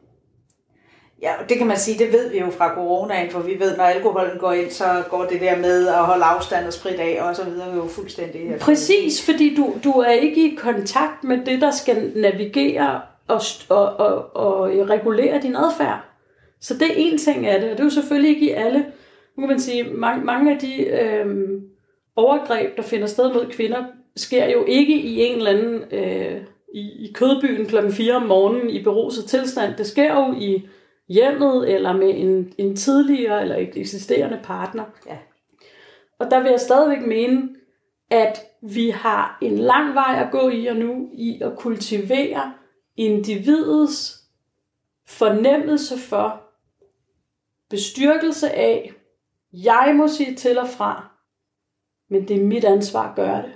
Ja, og det kan man sige, det ved vi jo fra coronaen, for vi ved, når alkoholen går ind, så går det der med at holde afstand og sprit af, og så videre jo fuldstændig. Præcis, fordi du, du er ikke i kontakt med det, der skal navigere og, og, og, og regulere din adfærd. Så det er en ting af det, og det er jo selvfølgelig ikke i alle. Nu kan man sige, mange, mange af de øhm, overgreb, der finder sted mod kvinder, sker jo ikke i en eller anden øh, i, i kødbyen klokken 4 om morgenen i beruset tilstand. Det sker jo i hjemmet eller med en, en tidligere eller et eksisterende partner. Ja. Og der vil jeg stadigvæk mene, at vi har en lang vej at gå i og nu i at kultivere individets fornemmelse for bestyrkelse af, jeg må sige til og fra, Men det er mit ansvar at gøre det.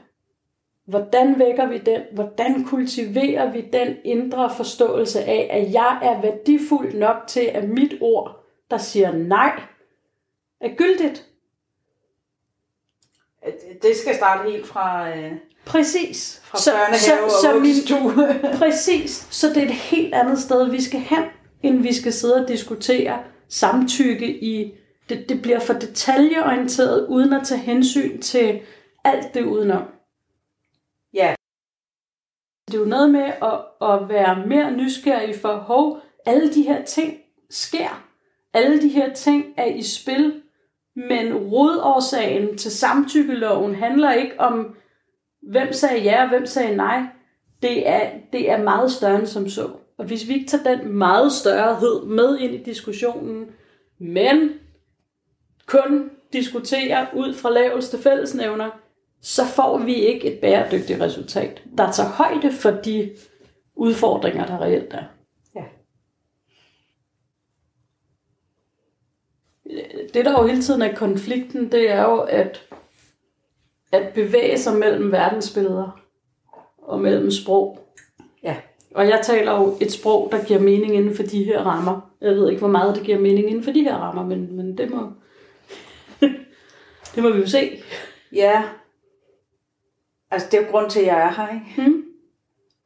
Hvordan vækker vi den? Hvordan kultiverer vi den indre forståelse af, at jeg er værdifuld nok til, at mit ord, der siger nej, er gyldigt? Det skal starte helt fra, øh, Præcis. fra så, børnehave så, og så min. Præcis. Så det er et helt andet sted, vi skal hen, end vi skal sidde og diskutere samtykke i... Det, det bliver for detaljeorienteret, uden at tage hensyn til alt det udenom. Ja, Det er jo noget med at, at være mere nysgerrig for, hov, alle de her ting sker. Alle de her ting er i spil, men rodårsagen til samtykkeloven handler ikke om, hvem sagde ja og hvem sagde nej. Det er, det er meget større end som så. Og hvis vi ikke tager den meget størrehed med ind i diskussionen, men kun diskuterer ud fra laveste fællesnævner, så får vi ikke et bæredygtigt resultat, der tager højde for de udfordringer, der reelt er. Ja. Det, der jo hele tiden er konflikten, det er jo at, at bevæge sig mellem verdensbilleder og mellem sprog. ja. Og jeg taler jo et sprog, der giver mening inden for de her rammer. Jeg ved ikke, hvor meget det giver mening inden for de her rammer, men, men det må... det må vi jo se. Ja. Altså, det er jo grund til, at jeg er her, ikke? Hmm?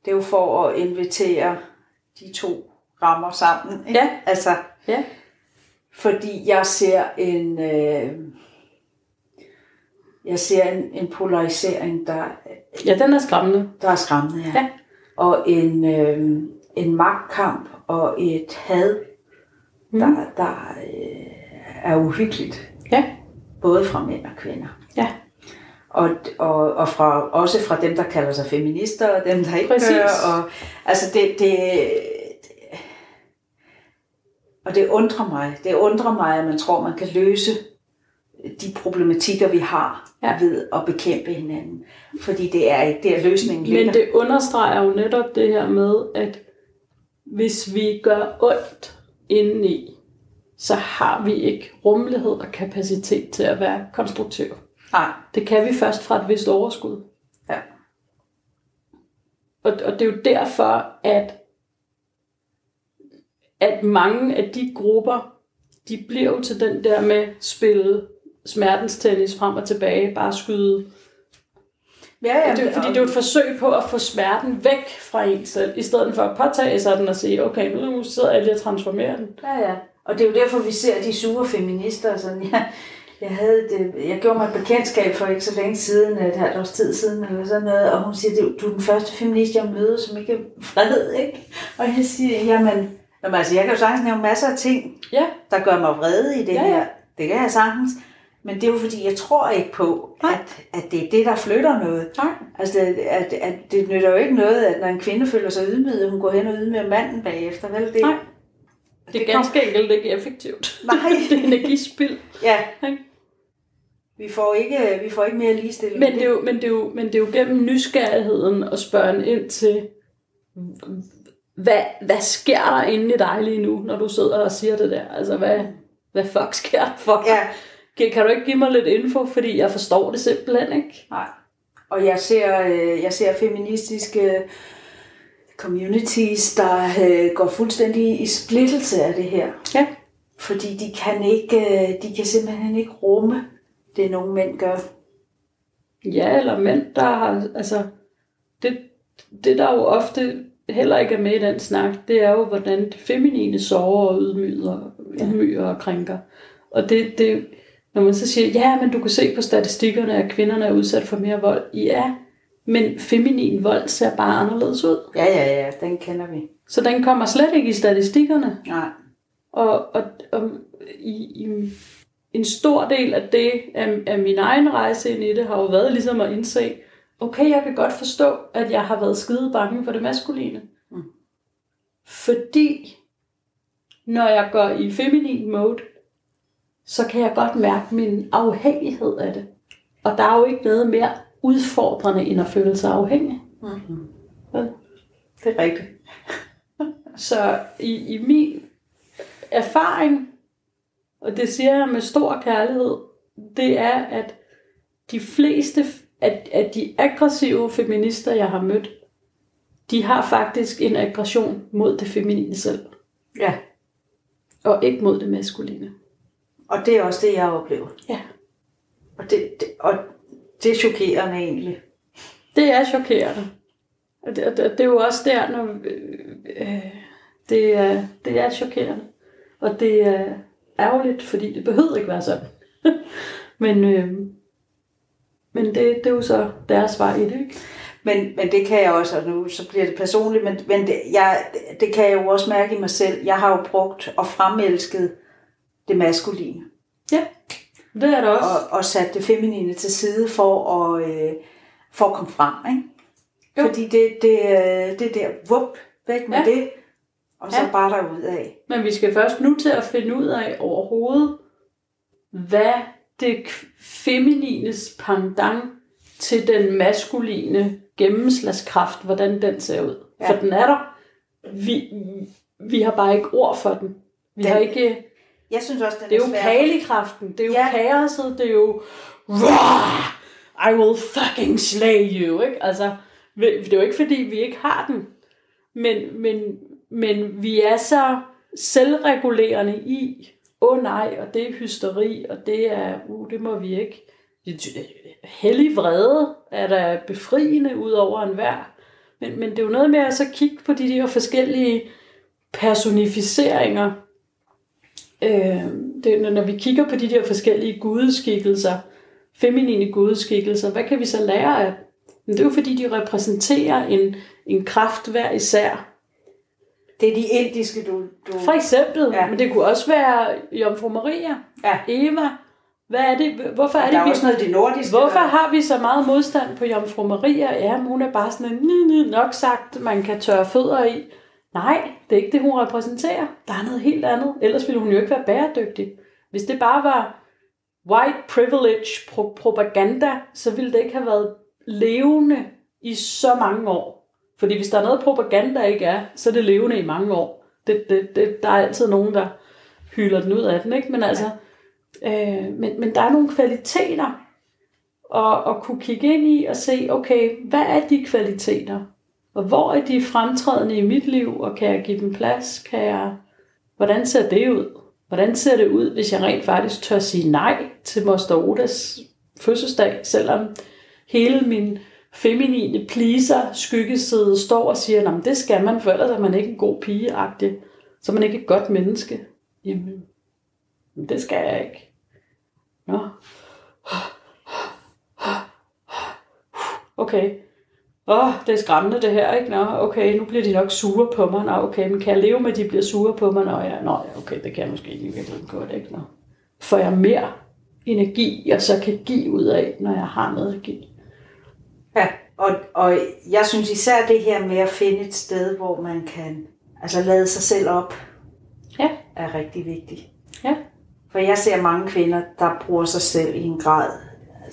Det er jo for at invitere de to rammer sammen, ikke? Ja. Altså, Ja. fordi jeg ser en... Øh, jeg ser en, en polarisering, der, ja, den er skræmmende. der er skræmmende, ja. Ja. Og en, øh, en magtkamp og et had, Mm. der, der øh, er uhyggeligt. Ja. Både fra mænd og kvinder. Ja. Og, og, og fra, også fra dem, der kalder sig feminister, og dem, der ikke Præcis. gør. Og, altså det, det, det, og det undrer mig. Det undrer mig, at man tror, man kan løse de problematikker, vi har Ja. ved at bekæmpe hinanden. Fordi det er ikke der løsningen ligger. Men det understreger jo netop det her med, at hvis vi gør ondt indeni, så har vi ikke rummelighed og kapacitet til at være konstruktiv. Nej. Det kan vi først fra et vist overskud. Ja. Og, og det er jo derfor, at, at mange af de grupper, de bliver jo til den der med spille smertenstennis frem og tilbage, bare skyde. Ja, ja, Det er fordi det er jo et forsøg på at få smerten væk fra en selv, i stedet for at påtage sig den og sige, okay, nu sidder jeg lige og transformerer den. Ja, ja. Og det er jo derfor, vi ser de sure feminister. Sådan, jeg, jeg, havde det, jeg gjorde mig et bekendtskab for ikke så længe siden, et halvt års tid siden, eller sådan noget, og hun siger, du er den første feminist, jeg møder, som ikke er vred, ikke? Og jeg siger, jamen, jamen altså, jeg kan jo sagtens nævne masser af ting, Ja, der gør mig vrede i det Ja, ja, her. Det kan jeg sagtens. Men det er jo fordi, jeg tror ikke på, Nej. at, at det er det, der flytter noget. nej. Altså, at, at, at det nytter jo ikke noget, at når en kvinde føler sig ydmyget, hun går hen og ydmyger manden bagefter. Vel? Det, Nej. Det er kom- ganske enkelt ikke effektivt. Nej. det er energispild. Ja, vi får ikke, vi får ikke mere ligestilling. Men det, er jo, men, det er jo, men det er jo gennem nysgerrigheden at spørge ind til, hvad, hvad sker der inde i dig lige nu, når du sidder og siger det der? Altså, hvad, hvad fuck sker der for dig? Ja, Kan, kan du ikke give mig lidt info, fordi jeg forstår det simpelthen ikke? nej. Og jeg ser, øh, jeg ser feministiske communities, der øh, går fuldstændig i splittelse af det her. Ja. Fordi de kan, ikke, øh, de kan simpelthen ikke rumme det, nogle mænd gør. Ja, eller mænd, der har, altså, det, det der jo ofte heller ikke er med i den snak, det er jo, hvordan det feminine sover og ydmyger, ydmyger og krænker. Og det, det, når man så siger, ja, men du kan se på statistikkerne, at kvinderne er udsat for mere vold. Ja, men feminin vold ser bare anderledes ud. Ja, ja, ja, den kender vi. Så den kommer slet ikke i statistikkerne. Nej. Og, og, og i, i en stor del af det, af, af min egen rejse ind i det, har jo været ligesom at indse, okay, jeg kan godt forstå, at jeg har været skide bange for det maskuline. Mm. Fordi, når jeg går i feminin mode, så kan jeg godt mærke min afhængighed af det. Og der er jo ikke noget mere udfordrende, end at føle sig afhængig. Mm-hmm. Vel? Det er rigtigt. Så i, i min erfaring, og det siger jeg med stor kærlighed, det er, at de fleste af, af de aggressive feminister, jeg har mødt, de har faktisk en aggression mod det feminine selv, Ja, og ikke mod det maskuline. og det er også det, jeg oplever. Ja. Og det, det, og det er chokerende egentlig. Det er chokerende. Og det, og det, det er jo også der, når øh, øh, det, er, det er chokerende. Og det er ærgerligt, fordi det behøver ikke være sådan. men øh, men det, det er jo så deres vej i det, ikke? Men, men det kan jeg også, og nu så bliver det personligt, men, men det, jeg, det kan jeg jo også mærke i mig selv. Jeg har jo brugt og fremelsket det maskuline, Ja, det er det også. og, og sat det feminine til side for at, øh, for at komme frem. Ikke? Jo. Fordi det, det, øh, det der, vup, væk med Ja. det, og så Ja. bare derud af. Men vi skal først nu til at finde ud af overhovedet, hvad det feminines pendant til den maskuline gennemslagskraft, hvordan den ser ud. Ja. For den er der. Vi, vi har bare ikke ord for den. Vi Den- har ikke, Jeg synes også, den det er jo svær. kalikraften, det er jo Ja. kaoset, det er jo Rah! I will fucking slay you, ikke? Altså, det er jo ikke fordi, vi ikke har den, men, men, men vi er så selvregulerende i, åh oh, nej, og det er hysteri, og det er, uh, det må vi ikke. Hellig vrede er der befriende ud over enhver. Men, men det er jo noget med at så kigge på de der forskellige personificeringer. Øh, det, når- vi kigger på de der forskellige gudeskikkelser, feminine gudeskikkelser, hvad kan vi så lære af? Men det er jo fordi, de repræsenterer en, en kraft hver især. Det er de indiske, du... du For eksempel, Ja. men det kunne også være Jomfru Maria, ja. Eva. Hvad er det? Hvorfor er det, vi... også noget det nordiske. Hvorfor der- har vi så meget modstand på Jomfru Maria? Ja, hun er bare sådan en nok sagt, man kan tørre fødder i. Nej, det er ikke det, hun repræsenterer. Der er noget helt andet. Ellers ville hun jo ikke være bæredygtig. Hvis det bare var white privilege pro- propaganda, så ville det ikke have været levende i så mange år. Fordi hvis der er noget propaganda ikke er, så er det levende i mange år. Det, det, det, der er altid nogen, der hylder den ud af den, ikke? Men altså, øh, men, men der er nogle kvaliteter, og, og kunne kigge ind i og se, okay, hvad er de kvaliteter? Og hvor er de fremtrædende i mit liv, og kan jeg give dem plads? Kan jeg, hvordan ser det ud? Hvordan ser det ud, hvis jeg rent faktisk tør sige nej til Moster Odas fødselsdag, selvom hele min feminine pleaser skyggeside står og siger, at det skal man, for ellers er man ikke en god pigeagtig, så er man ikke et godt menneske. Jamen, men det skal jeg ikke. Nå. Okay. Åh, oh, det er skræmmende det her, ikke? Nå, okay, nu bliver de nok sure på mig. Nå, okay, men kan jeg leve med, at de bliver sure på mig? Nå, ja, nå, ja, okay, det kan jeg måske ikke i virkeligheden godt, ikke? Nå. Får jeg mere energi, jeg så kan give ud af, når jeg har noget at give? Ja, og, og jeg synes især det her med at finde et sted, hvor man kan altså lade sig selv op, Ja. er rigtig vigtigt. Ja. For jeg ser mange kvinder, der bruger sig selv i en grad,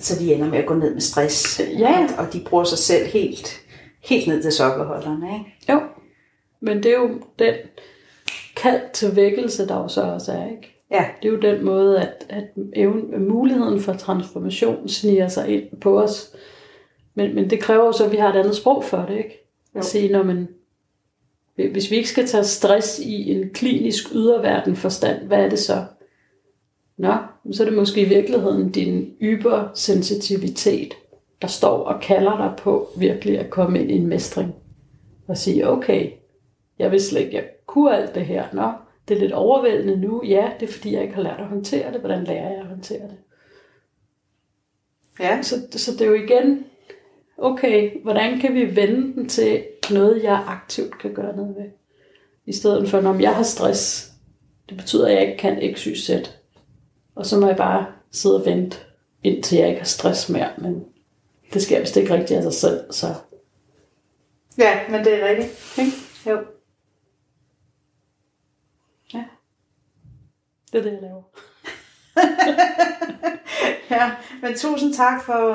så de ender med at gå ned med stress. Ja. Og de bruger sig selv helt, helt ned til sokkerholderne. Ikke? Jo. Men det er jo den kald til vækkelse, der jo så også er, ikke? Ja, Det er jo den måde, at, at evnen, muligheden for transformation sniger sig ind på os. Men, men det kræver jo så, at vi har et andet sprog for det, ikke? At Jo. sige, når man, hvis vi ikke skal tage stress i en klinisk yderverden forstand, hvad er det så? Nå, så er det måske i virkeligheden din ybersensitivitet, der står og kalder dig på virkelig at komme ind i en mestring. Og sige, okay, jeg vil slet ikke, jeg kunne alt det her. Nå, det er lidt overvældende nu. Ja, det er fordi, jeg ikke har lært at håndtere det. Hvordan lærer jeg at håndtere det? ja. Så, så det er jo igen, okay, hvordan kan vi vende den til noget, jeg aktivt kan gøre noget ved? I stedet for, når jeg har stress, det betyder, at jeg ikke kan x, y, z. Og så må jeg bare sidde og vente, indtil jeg ikke har stress mere. Men det sker vist ikke rigtigt af sig selv, så ja men det er rigtigt. ikke? Jo. det er det, jeg laver. Ja, men tusind tak for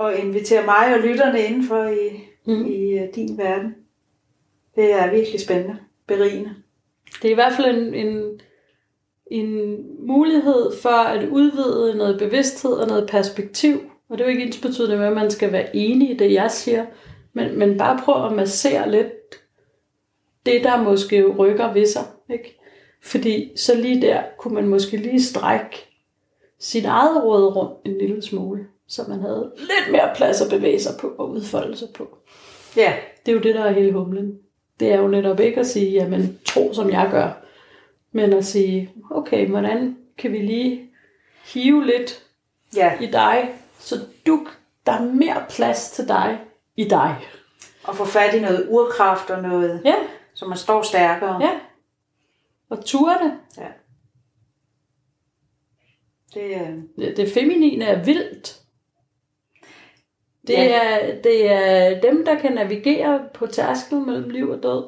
at, invitere mig og lytterne indenfor i, mm. i uh, din verden. Det er virkelig spændende, berigende. Det er i hvert fald en, en en mulighed for at udvide noget bevidsthed og noget perspektiv. Og det er jo ikke ens betydende med, at man skal være enig i det, jeg siger, men, men bare prøv at massere lidt det, der måske rykker ved sig. Ikke? Fordi så lige der kunne man måske lige strække sit eget råderum en lille smule, så man havde lidt mere plads at bevæge sig på og udfolde sig på. Ja. Det er jo det, der er hele humlen. Det er jo netop ikke at sige, jamen tro som jeg gør, men at sige, okay, hvordan kan vi lige hive lidt Ja. i dig, så du, der er mere plads til dig i dig. Og få fat i noget urkraft og noget, Ja, så man står stærkere. ja. Og turde det. ja. Det, øh, Det, det feminine er vildt. Det, Ja. er, det er dem, der kan navigere på tærsklen mellem liv og død.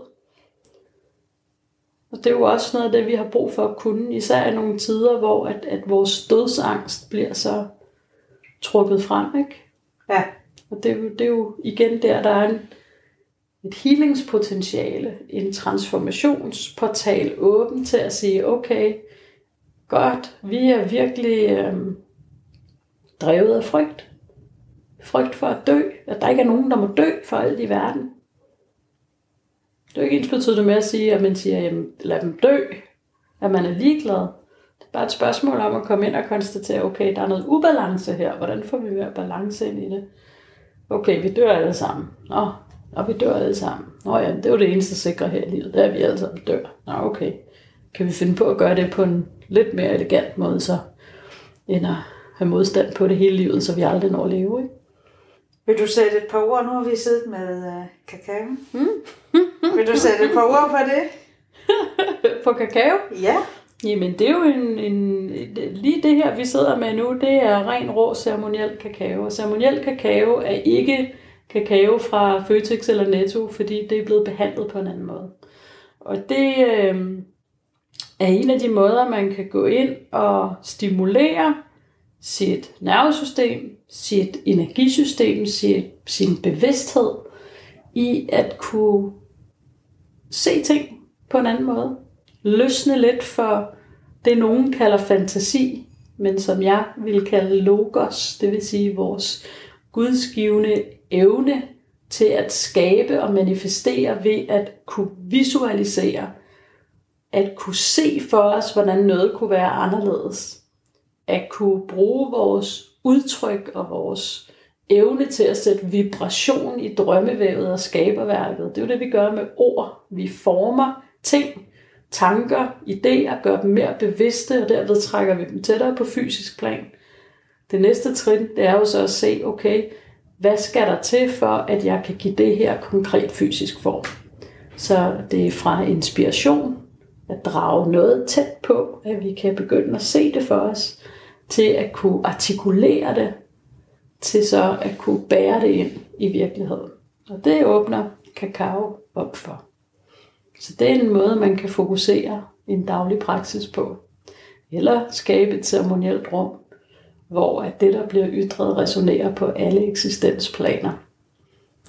Og det er jo også noget af det, vi har brug for at kunne, især i nogle tider, hvor at, at vores dødsangst bliver så trukket frem. Ikke? ja. Og det er, jo, det er jo igen der, der er en, et healingspotentiale, en transformationsportal åben til at sige, okay, godt, vi er virkelig øhm, drevet af frygt. Frygt for at dø, at der ikke er nogen, der må dø for alt i verden. Det er jo ikke ens betydende med at sige, at man siger, jamen, lad dem dø, at man er ligeglad. Det er bare et spørgsmål om at komme ind og konstatere, okay, der er noget ubalance her. Hvordan får vi mere balance ind i det? Okay, vi dør alle sammen. Nå, og vi dør alle sammen. Nå ja, det er jo det eneste sikre her i livet, det er, at vi alle sammen dør. Nå, okay. Kan vi finde på at gøre det på en lidt mere elegant måde, så, end at have modstand på det hele livet, så vi aldrig når at leve, ikke? Vil du sætte et par ord? Nu har vi siddet med øh, kakao. Mm. Vil du sætte et par ord på det? På kakao? Ja. Jamen, det er jo en, en... Lige det her, vi sidder med nu, det er ren rå ceremoniel kakao. Og ceremoniel kakao er ikke kakao fra Føtex eller Netto, fordi det er blevet behandlet på en anden måde. Og det øh, er en af de måder, man kan gå ind og stimulere sit nervesystem, sit energisystem, sit, sin bevidsthed i at kunne se ting på en anden måde. Løsne lidt for det, nogen kalder fantasi, men som jeg vil kalde logos, det vil sige vores gudsgivende evne til at skabe og manifestere ved at kunne visualisere, at kunne se for os, hvordan noget kunne være anderledes, at kunne bruge vores udtryk og vores evne til at sætte vibration i drømmevævet og skaberværket. Det er jo det, vi gør med ord. Vi former ting, tanker, idéer, gør dem mere bevidste, og derved trækker vi dem tættere på fysisk plan. Det næste trin, det er jo så at se, okay, hvad skal der til for, at jeg kan give det her konkret fysisk form? Så det er fra inspiration, at drage noget tæt på, at vi kan begynde at se det for os, til at kunne artikulere det, til så at kunne bære det ind i virkeligheden. Og det åbner kakao op for. Så det er en måde, man kan fokusere en daglig praksis på. Eller skabe et ceremonielt rum, hvor at det, der bliver ytret, resonerer på alle eksistensplaner.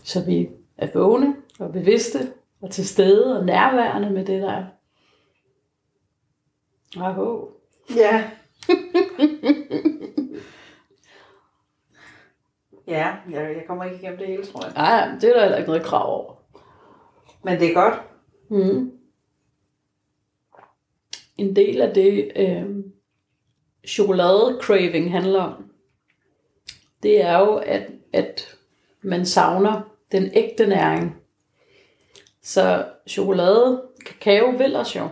Så vi er vågne og bevidste og til stede og nærværende med det, der er. Aho. Ja. ja, jeg, jeg kommer ikke igennem det hele, tror jeg. Ej, det er der heller ikke noget krav over. Men det er godt. Mm. En del af det, øh, chokolade-craving handler om, det er jo, at, at man savner den ægte næring. Så chokolade, kakao vil os jo,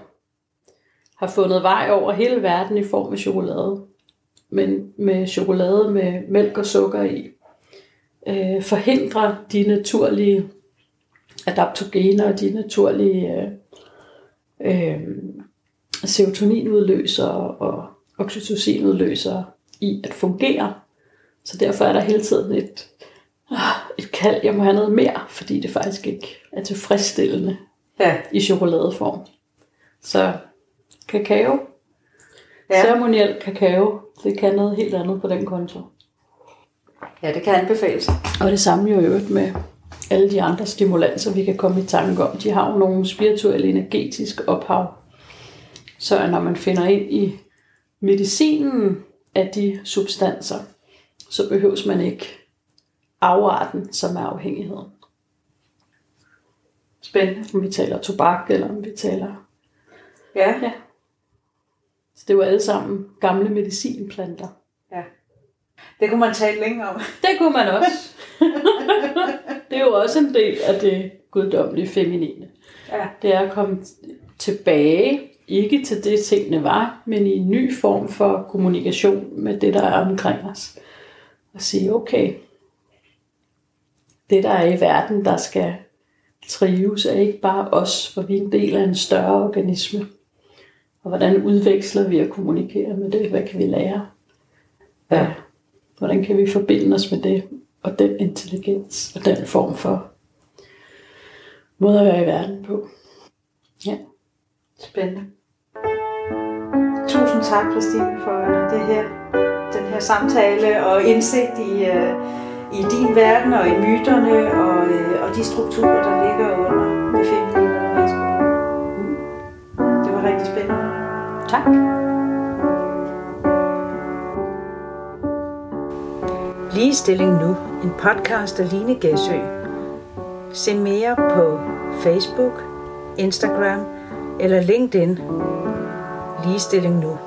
har fundet vej over hele verden i form af chokolade. Men med chokolade med mælk og sukker i, øh, forhindrer de naturlige adaptogener og de naturlige øh, øh, serotoninudløsere og oxytocinudløsere i at fungere. Så derfor er der hele tiden et, ah, et kald, jeg må have noget mere, fordi det faktisk ikke er tilfredsstillende Ja. i chokoladeform. Så kakao, Ja. ceremoniel kakao, det kan noget helt andet på den konto. ja, det kan anbefales. Og det samme jo i øvrigt med alle de andre stimulanser, vi kan komme i tanke om. De har jo nogle spirituelle, energetiske ophav, Så når man finder ind i medicinen af de substanser, så behøves man ikke afarten, som er afhængigheden. Spændende. Om vi taler tobak, eller om vi taler... Ja. Ja. Så det var alle sammen gamle medicinplanter. ja. Det kunne man tale længe om. Det kunne man også. det er jo også en del af det guddommelige feminine. Ja. Det er at komme tilbage, ikke til det tingene var, men i en ny form for kommunikation med det, der er omkring os. Og sige, okay, det der er i verden, der skal trives, er ikke bare os, for vi er en del af en større organisme. Og hvordan udveksler vi og kommunikerer med det? Hvad kan vi lære? Hvad, hvordan kan vi forbinde os med det? Og den intelligens og den form for måde at være i verden på. Ja. Spændende. Tusind tak, Christine, for det her, den her samtale og indsigt i, uh, i din verden og i myterne og, uh, og de strukturer, der ligger under det feminine maskuline. Det var rigtig spændende. Tak. Ligestilling Nu, en podcast af Line Gæsø. Se mere på Facebook, Instagram eller LinkedIn. Ligestilling Nu.